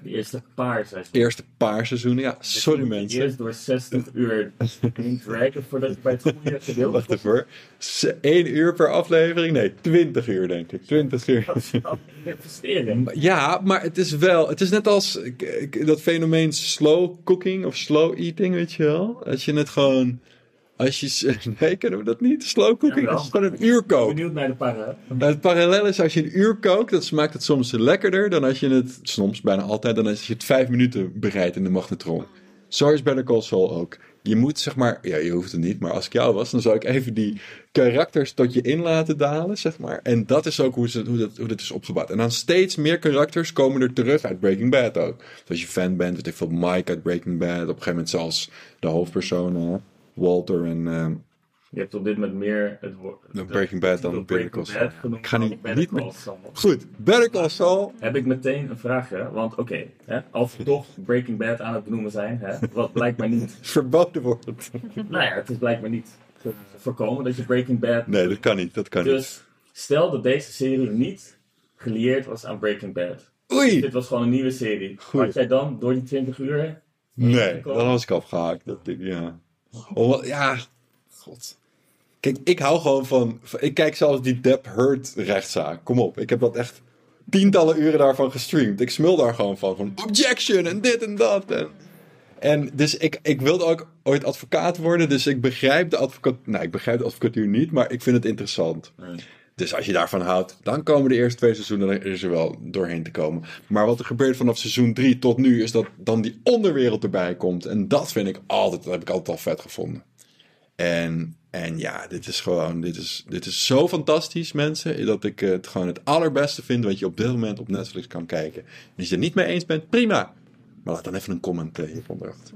Speaker 3: De eerste paar seizoenen.
Speaker 1: Eerste paar seizoenen, ja. Sorry
Speaker 3: Dus je moet
Speaker 1: mensen.
Speaker 3: Eerst door 60 uur heen dragen voordat je bij het goede gedeelte
Speaker 1: Wacht even hoor. Z- één uur per aflevering? Nee, 20 uur denk ik. 20 uur.
Speaker 3: Dat is wel een investering.
Speaker 1: Ja, maar het is wel. Het is net als ik- ik- dat fenomeen slow cooking of slow eating, weet je wel? Als je het gewoon. Als je. Nee, kennen we dat niet? Slow cooking?
Speaker 3: Jawel.
Speaker 1: Als je gewoon een uur kookt.
Speaker 3: Benieuwd naar de para.
Speaker 1: Nou, Het parallel is als je een uur kookt, dat smaakt het soms lekkerder dan als je het, soms bijna altijd, dan als je het vijf minuten bereidt in de magnetron. Zo is Better Call Saul ook. Je moet zeg maar, ja je hoeft het niet, maar als ik jou was, dan zou ik even die karakters tot je in laten dalen, zeg maar. En dat is ook hoe, ze, hoe, dat, hoe dat is opgebouwd. En dan steeds meer karakters komen er terug uit Breaking Bad ook. Dus als je fan bent, weet ik veel, Mike uit Breaking Bad, op een gegeven moment zelfs de hoofdpersonen, Walter en... ehm,
Speaker 3: Je hebt op dit moment meer het woord.
Speaker 1: De Breaking Bad dan Better
Speaker 3: Breaking
Speaker 1: Call Saul.
Speaker 3: Bad genoemd
Speaker 1: Ik ga niet
Speaker 3: Call
Speaker 1: meer-. Goed, Better Call Saul.
Speaker 3: Heb ik meteen een vraagje, want oké, hè, als we toch Breaking Bad aan het benoemen zijn, hè, wat blijkbaar niet,
Speaker 1: verboden wordt.
Speaker 3: nou ja, het is blijkbaar niet te voorkomen dat je Breaking Bad.
Speaker 1: Nee, dat kan niet. Dat kan niet.
Speaker 3: Dus stel dat deze serie niet gelieerd was aan Breaking Bad.
Speaker 1: Oei!
Speaker 3: Dit was gewoon een nieuwe serie.
Speaker 1: Goed.
Speaker 3: Had jij dan door die 20 uur.
Speaker 1: Nee, dan was ik afgehaakt. Dat ja. Oh, ja, god. Kijk, ik hou gewoon van... Ik kijk zelfs die Depp Heard rechtszaak. Kom op, ik heb dat echt tientallen uren daarvan gestreamd. Ik smul daar gewoon van. Van objection en dit en dat. En, en dus ik, ik wilde ook ooit advocaat worden. Dus ik begrijp de advocaat... Nou, ik begrijp de advocatuur niet, maar ik vind het interessant. Dus als je daarvan houdt, dan komen de eerste twee seizoenen er is er wel doorheen te komen. Maar wat er gebeurt vanaf seizoen 3 tot nu, is dat dan die onderwereld erbij komt. En dat vind ik altijd, dat heb ik altijd al vet gevonden. En, en ja, dit is gewoon, dit is, dit is zo fantastisch, mensen. Dat ik het gewoon het allerbeste vind wat je op dit moment op Netflix kan kijken. En als je het er niet mee eens bent, prima. Maar laat dan even een comment eh, hieronder achter.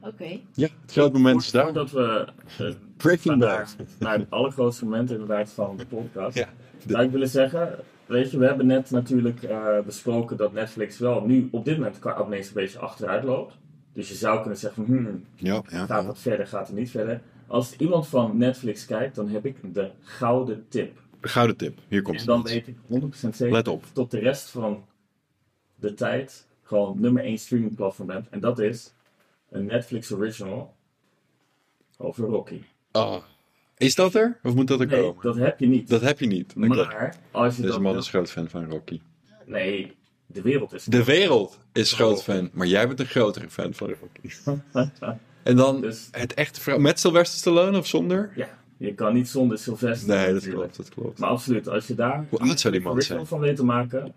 Speaker 2: Oké.
Speaker 1: Ja, het grote moment is daar.
Speaker 3: Voordat we eh,
Speaker 1: Breaking
Speaker 3: naar,
Speaker 1: Bad.
Speaker 3: naar het allergrootste moment inderdaad van de podcast.
Speaker 1: Ja.
Speaker 3: Zou ik willen zeggen, weet je, we hebben net natuurlijk eh, besproken dat Netflix wel nu op dit moment qua abonnees een beetje achteruit loopt. Dus je zou kunnen zeggen, van, hmm,
Speaker 1: Ja, ja.
Speaker 3: gaat het verder, gaat het niet verder. Als iemand van Netflix kijkt, dan heb ik de gouden tip.
Speaker 1: De gouden tip. Hier komt
Speaker 3: En dan
Speaker 1: het.
Speaker 3: weet ik 100% zeker
Speaker 1: Let op.
Speaker 3: tot de rest van de tijd gewoon nummer 1 streaming platform bent. En dat is een Netflix original over Rocky.
Speaker 1: Oh. Is dat er? Of moet dat er
Speaker 3: Nee,
Speaker 1: komen?
Speaker 3: dat heb je niet.
Speaker 1: Dat heb je niet. Dat klopt.
Speaker 3: maar als je
Speaker 1: Deze man
Speaker 3: wil-
Speaker 1: is groot fan van Rocky.
Speaker 3: Nee, de wereld is
Speaker 1: De wereld is groot fan, maar jij bent een grotere fan van Rocky. En dan
Speaker 3: Dus-
Speaker 1: het echte verhaal. Met Sylvester Stallone of zonder?
Speaker 3: Ja, je kan niet zonder Sylvester.
Speaker 1: Nee, dat
Speaker 3: natuurlijk.
Speaker 1: klopt, dat klopt.
Speaker 3: Maar absoluut, als je daar
Speaker 1: Hoe oud zou die man zijn?
Speaker 3: van weet te maken.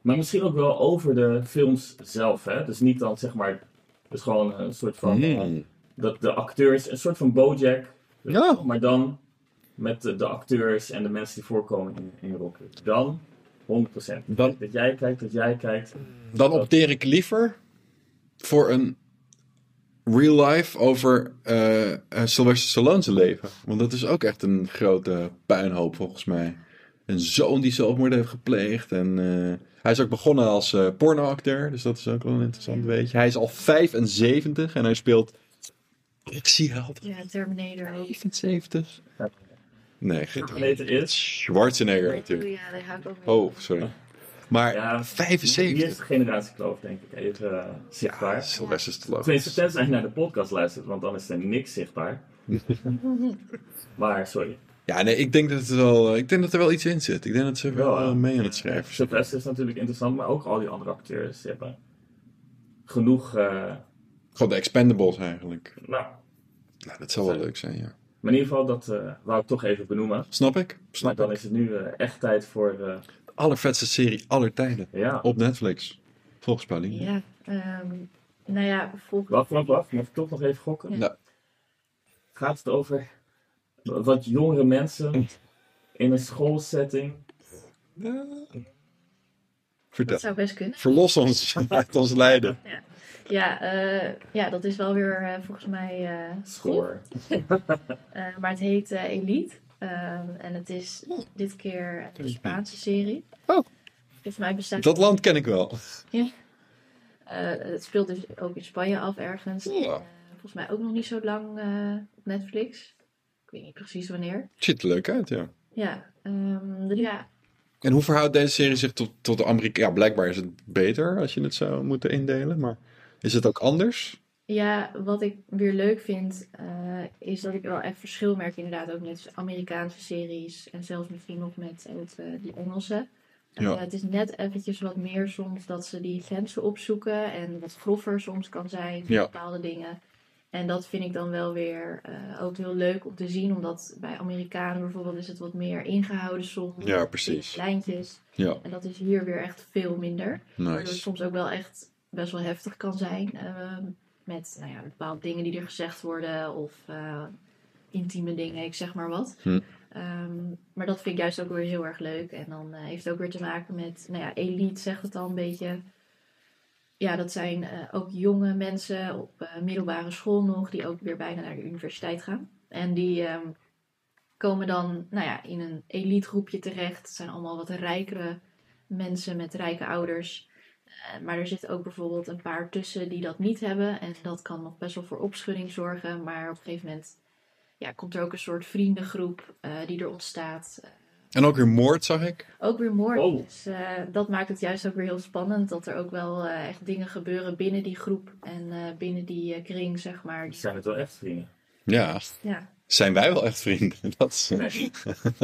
Speaker 3: Maar misschien ook wel over de films zelf. Hè? Dus niet dan zeg maar. Dus gewoon een soort van. eh,
Speaker 1: Mm.
Speaker 3: dat de acteurs, een soort van Bojack.
Speaker 1: Ja.
Speaker 3: Maar dan met de, de acteurs en de mensen die voorkomen in, in Rocky. Dan 100%.
Speaker 1: Dan-
Speaker 3: Dat jij kijkt, dat jij kijkt.
Speaker 1: Dan opteer ik liever voor een real life over eh eh, Sylvester Stallone's leven. Want dat is ook echt een grote puinhoop volgens mij. Een zoon die zelfmoord heeft gepleegd. En eh, hij is ook begonnen als eh pornoacteur. Dus dat is ook wel een interessant weetje. Hij is al 75 en hij speelt... Ik zie altijd
Speaker 2: Ja, Terminator ook.
Speaker 1: 75. Nee, geen
Speaker 3: Terminator is-
Speaker 1: Schwarzenegger natuurlijk.
Speaker 2: Ja, daar hou ik ook mee.
Speaker 1: Oh, sorry. Maar
Speaker 3: Ja, Hier
Speaker 1: 75.
Speaker 3: is de generatiekloof, denk ik, even uh, zichtbaar.
Speaker 1: Ja, Sylvester Stallone.
Speaker 3: Tenminste, tenzij je naar de podcast luistert, want dan is er niks zichtbaar. maar, sorry.
Speaker 1: Ja, nee, ik denk dat, het wel, eh, ik denk dat er wel iets in zit. Ik denk dat ze wel
Speaker 3: Wel,
Speaker 1: eh, mee aan het schrijven zijn.
Speaker 3: Sylvester is natuurlijk interessant, maar ook al die andere acteurs die hebben genoeg. eh,
Speaker 1: Gewoon de Expendables eigenlijk.
Speaker 3: nou,
Speaker 1: Nou, dat zou wel leuk zijn, ja.
Speaker 3: maar in ieder geval, dat eh, wou ik toch even benoemen.
Speaker 1: Snap ik?
Speaker 3: Maar
Speaker 1: Snap
Speaker 3: dan
Speaker 1: ik.
Speaker 3: is het nu eh, echt tijd voor. eh,
Speaker 1: De allervetste serie aller tijden.
Speaker 3: ja,
Speaker 1: Op Netflix. Volgens Pauline.
Speaker 2: Ja, ehm, nou ja, volgens
Speaker 3: wacht, wacht, wacht. Mag ik toch nog even gokken?
Speaker 2: Ja.
Speaker 1: Nou,
Speaker 3: Gaat het over wat jongere mensen in een schoolsetting.
Speaker 1: vertel.
Speaker 2: Dat zou best kunnen.
Speaker 1: Verlos ons uit ons lijden.
Speaker 2: Ja, eh, ja dat is wel weer eh, volgens mij eh. Eh, maar het heet eh, Elite. Ehm, en het is dit keer een Spaanse serie.
Speaker 1: Oh.
Speaker 2: Volgens mij bestaat
Speaker 1: Dat land ken ik wel.
Speaker 2: Eh, het speelt dus ook in Spanje af ergens.
Speaker 1: Ja.
Speaker 2: Volgens mij ook nog niet zo lang eh, op Netflix. Ik weet niet precies wanneer.
Speaker 1: Ziet er leuk uit, ja.
Speaker 2: Ja, ehm, dus ja,
Speaker 1: En hoe verhoudt deze serie zich tot, tot de Amerika? Ja, blijkbaar is het beter als je het zou moeten indelen. Maar is het ook anders?
Speaker 2: Ja, wat ik weer leuk vind, eh, is dat ik wel echt verschil merk inderdaad ook met Amerikaanse series en zelfs misschien nog met het, eh, die Engelse. Eh,
Speaker 1: Ja.
Speaker 2: het is net eventjes wat meer soms dat ze die grenzen opzoeken en wat groffer soms kan zijn voor
Speaker 1: Ja.
Speaker 2: bepaalde dingen. En dat vind ik dan wel weer eh, ook heel leuk om te zien, omdat bij Amerikanen bijvoorbeeld is het wat meer ingehouden soms.
Speaker 1: Ja, precies.
Speaker 2: Lijntjes.
Speaker 1: Ja,
Speaker 2: En dat is hier weer echt veel minder. Waardoor het
Speaker 1: nice.
Speaker 2: soms ook wel echt best wel heftig kan zijn. ehm, met nou ja, bepaalde dingen die er gezegd worden. Of eh, intieme dingen, ik zeg maar wat.
Speaker 1: Hm.
Speaker 2: Ehm, maar dat vind ik juist ook weer heel erg leuk. En dan eh, heeft het ook weer te maken met, nou ja, elite zegt het al een beetje. Ja, dat zijn eh, ook jonge mensen op middelbare school nog, die ook weer bijna naar de universiteit gaan. En die ehm, komen dan nou ja, in een elite groepje terecht. Het zijn allemaal wat rijkere mensen met rijke ouders. Eh, maar er zitten ook bijvoorbeeld een paar tussen die dat niet hebben. En dat kan nog best wel voor opschudding zorgen. Maar op een gegeven moment ja, komt er ook een soort vriendengroep eh, die er ontstaat. Eh,
Speaker 1: En ook weer moord, zag ik.
Speaker 2: ook weer moord.
Speaker 3: Oh.
Speaker 2: Dus eh, dat maakt het juist ook weer heel spannend. Dat er ook wel eh, echt dingen gebeuren binnen die groep. En eh, binnen die kring, zeg maar.
Speaker 3: Zijn het wel echt vrienden?
Speaker 1: Ja,
Speaker 2: ja.
Speaker 1: zijn wij wel echt vrienden? Dat is,
Speaker 3: Nee.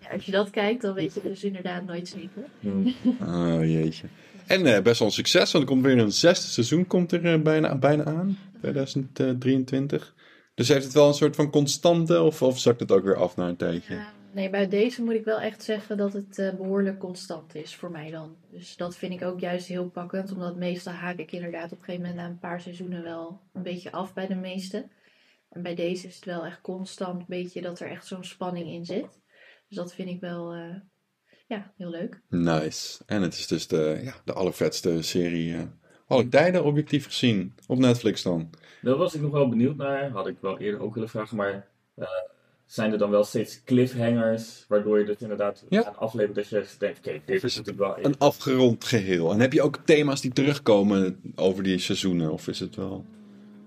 Speaker 2: ja, als je dat kijkt, dan weet je dus inderdaad nooit zeker.
Speaker 3: Hm.
Speaker 1: Oh jeetje. En eh, best wel een succes, want er komt weer een zesde seizoen komt er eh, bijna, bijna aan, 2023. Dus heeft het wel een soort van constante, of, of zakt het ook weer af na een tijdje?
Speaker 2: Nee, bij deze moet ik wel echt zeggen dat het eh, behoorlijk constant is voor mij dan. Dus dat vind ik ook juist heel pakkend, omdat meestal haak ik inderdaad op een gegeven moment na een paar seizoenen wel een beetje af bij de meeste. En bij deze is het wel echt constant een beetje dat er echt zo'n spanning in zit. Dus dat vind ik wel, eh, ja, heel leuk.
Speaker 1: Nice. En het is dus de, ja, de allervetste serie. eh alle tijden objectief gezien. Op Netflix dan.
Speaker 3: Daar was ik nog wel benieuwd naar. Had ik wel eerder ook willen vragen. Maar eh, zijn er dan wel steeds cliffhangers? Waardoor je het inderdaad
Speaker 1: Ja.
Speaker 3: gaat afleveren dat je denkt: oké, dit is natuurlijk wel.
Speaker 1: Een afgerond geheel. En heb je ook thema's die terugkomen over die seizoenen? Of is het wel...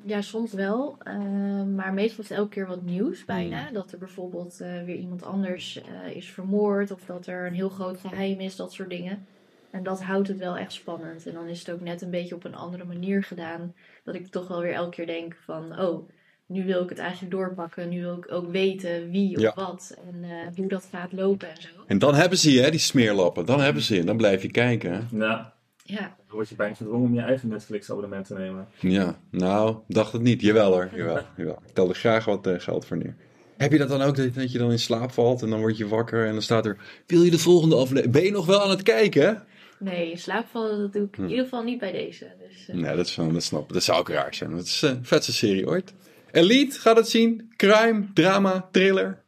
Speaker 2: Ja, soms wel. eh, maar meestal is het elke keer wat nieuws bijna. Dat er bijvoorbeeld eh, weer iemand anders eh, is vermoord. Of dat er een heel groot geheim is, dat soort dingen. En dat houdt het wel echt spannend. En dan is het ook net een beetje op een andere manier gedaan. Dat ik toch wel weer elke keer denk van... Oh, nu wil ik het eigenlijk doorpakken. Nu wil ik ook weten wie of
Speaker 1: Ja.
Speaker 2: wat. En eh, hoe dat gaat lopen en zo.
Speaker 1: En dan hebben ze je, hè, die smeerlappen. Dan hebben ze je. Dan blijf je kijken. hè.
Speaker 3: Nou,
Speaker 2: Ja,
Speaker 3: dan word je bijna gedwongen om je eigen Netflix-abonnement te nemen.
Speaker 1: Ja, nou, dacht het niet. Jawel hoor, jawel. jawel. Ik tel er graag wat eh, geld voor neer. Heb je dat dan ook, dat, dat je dan in slaap valt en dan word je wakker en dan staat er... Wil je de volgende aflevering... Ben je nog wel aan het kijken?
Speaker 2: nee, in slaapvallen dat doe ik in ieder geval niet bij deze. Dus, eh,
Speaker 1: Nee, dat, is wel, dat snap ik. Dat zou ook raar zijn. Het is een vetste serie ooit. Elite, gaat het zien. Crime, drama, thriller.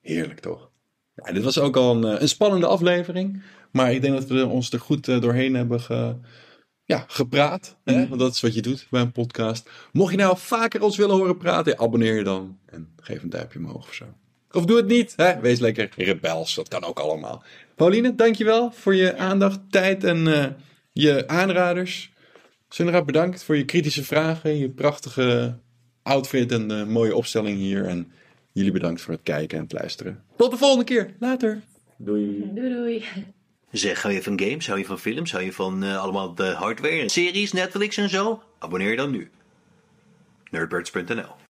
Speaker 1: Heerlijk toch? Ja, dit was ook al een, eh, een spannende aflevering. Maar ik denk dat we ons er goed eh, doorheen hebben ge, ja, gepraat. Hè? Want dat is wat je doet bij een podcast. Mocht je nou vaker ons willen horen praten, abonneer je dan. En geef een duimpje omhoog of zo. Of doe het niet. Hè? Wees lekker rebels. Dat kan ook allemaal. Pauline, dankjewel voor je aandacht, tijd en eh, je aanraders. Sundra, bedankt voor je kritische vragen, je prachtige outfit en de mooie opstelling hier. En jullie bedankt voor het kijken en het luisteren. Tot de volgende keer. Later.
Speaker 3: Doei.
Speaker 2: doei doei.
Speaker 4: Zeg, hou je van games, hou je van films, hou je van eh, allemaal de hardware, series, Netflix en zo? Abonneer je dan nu. Nerdbirds.nl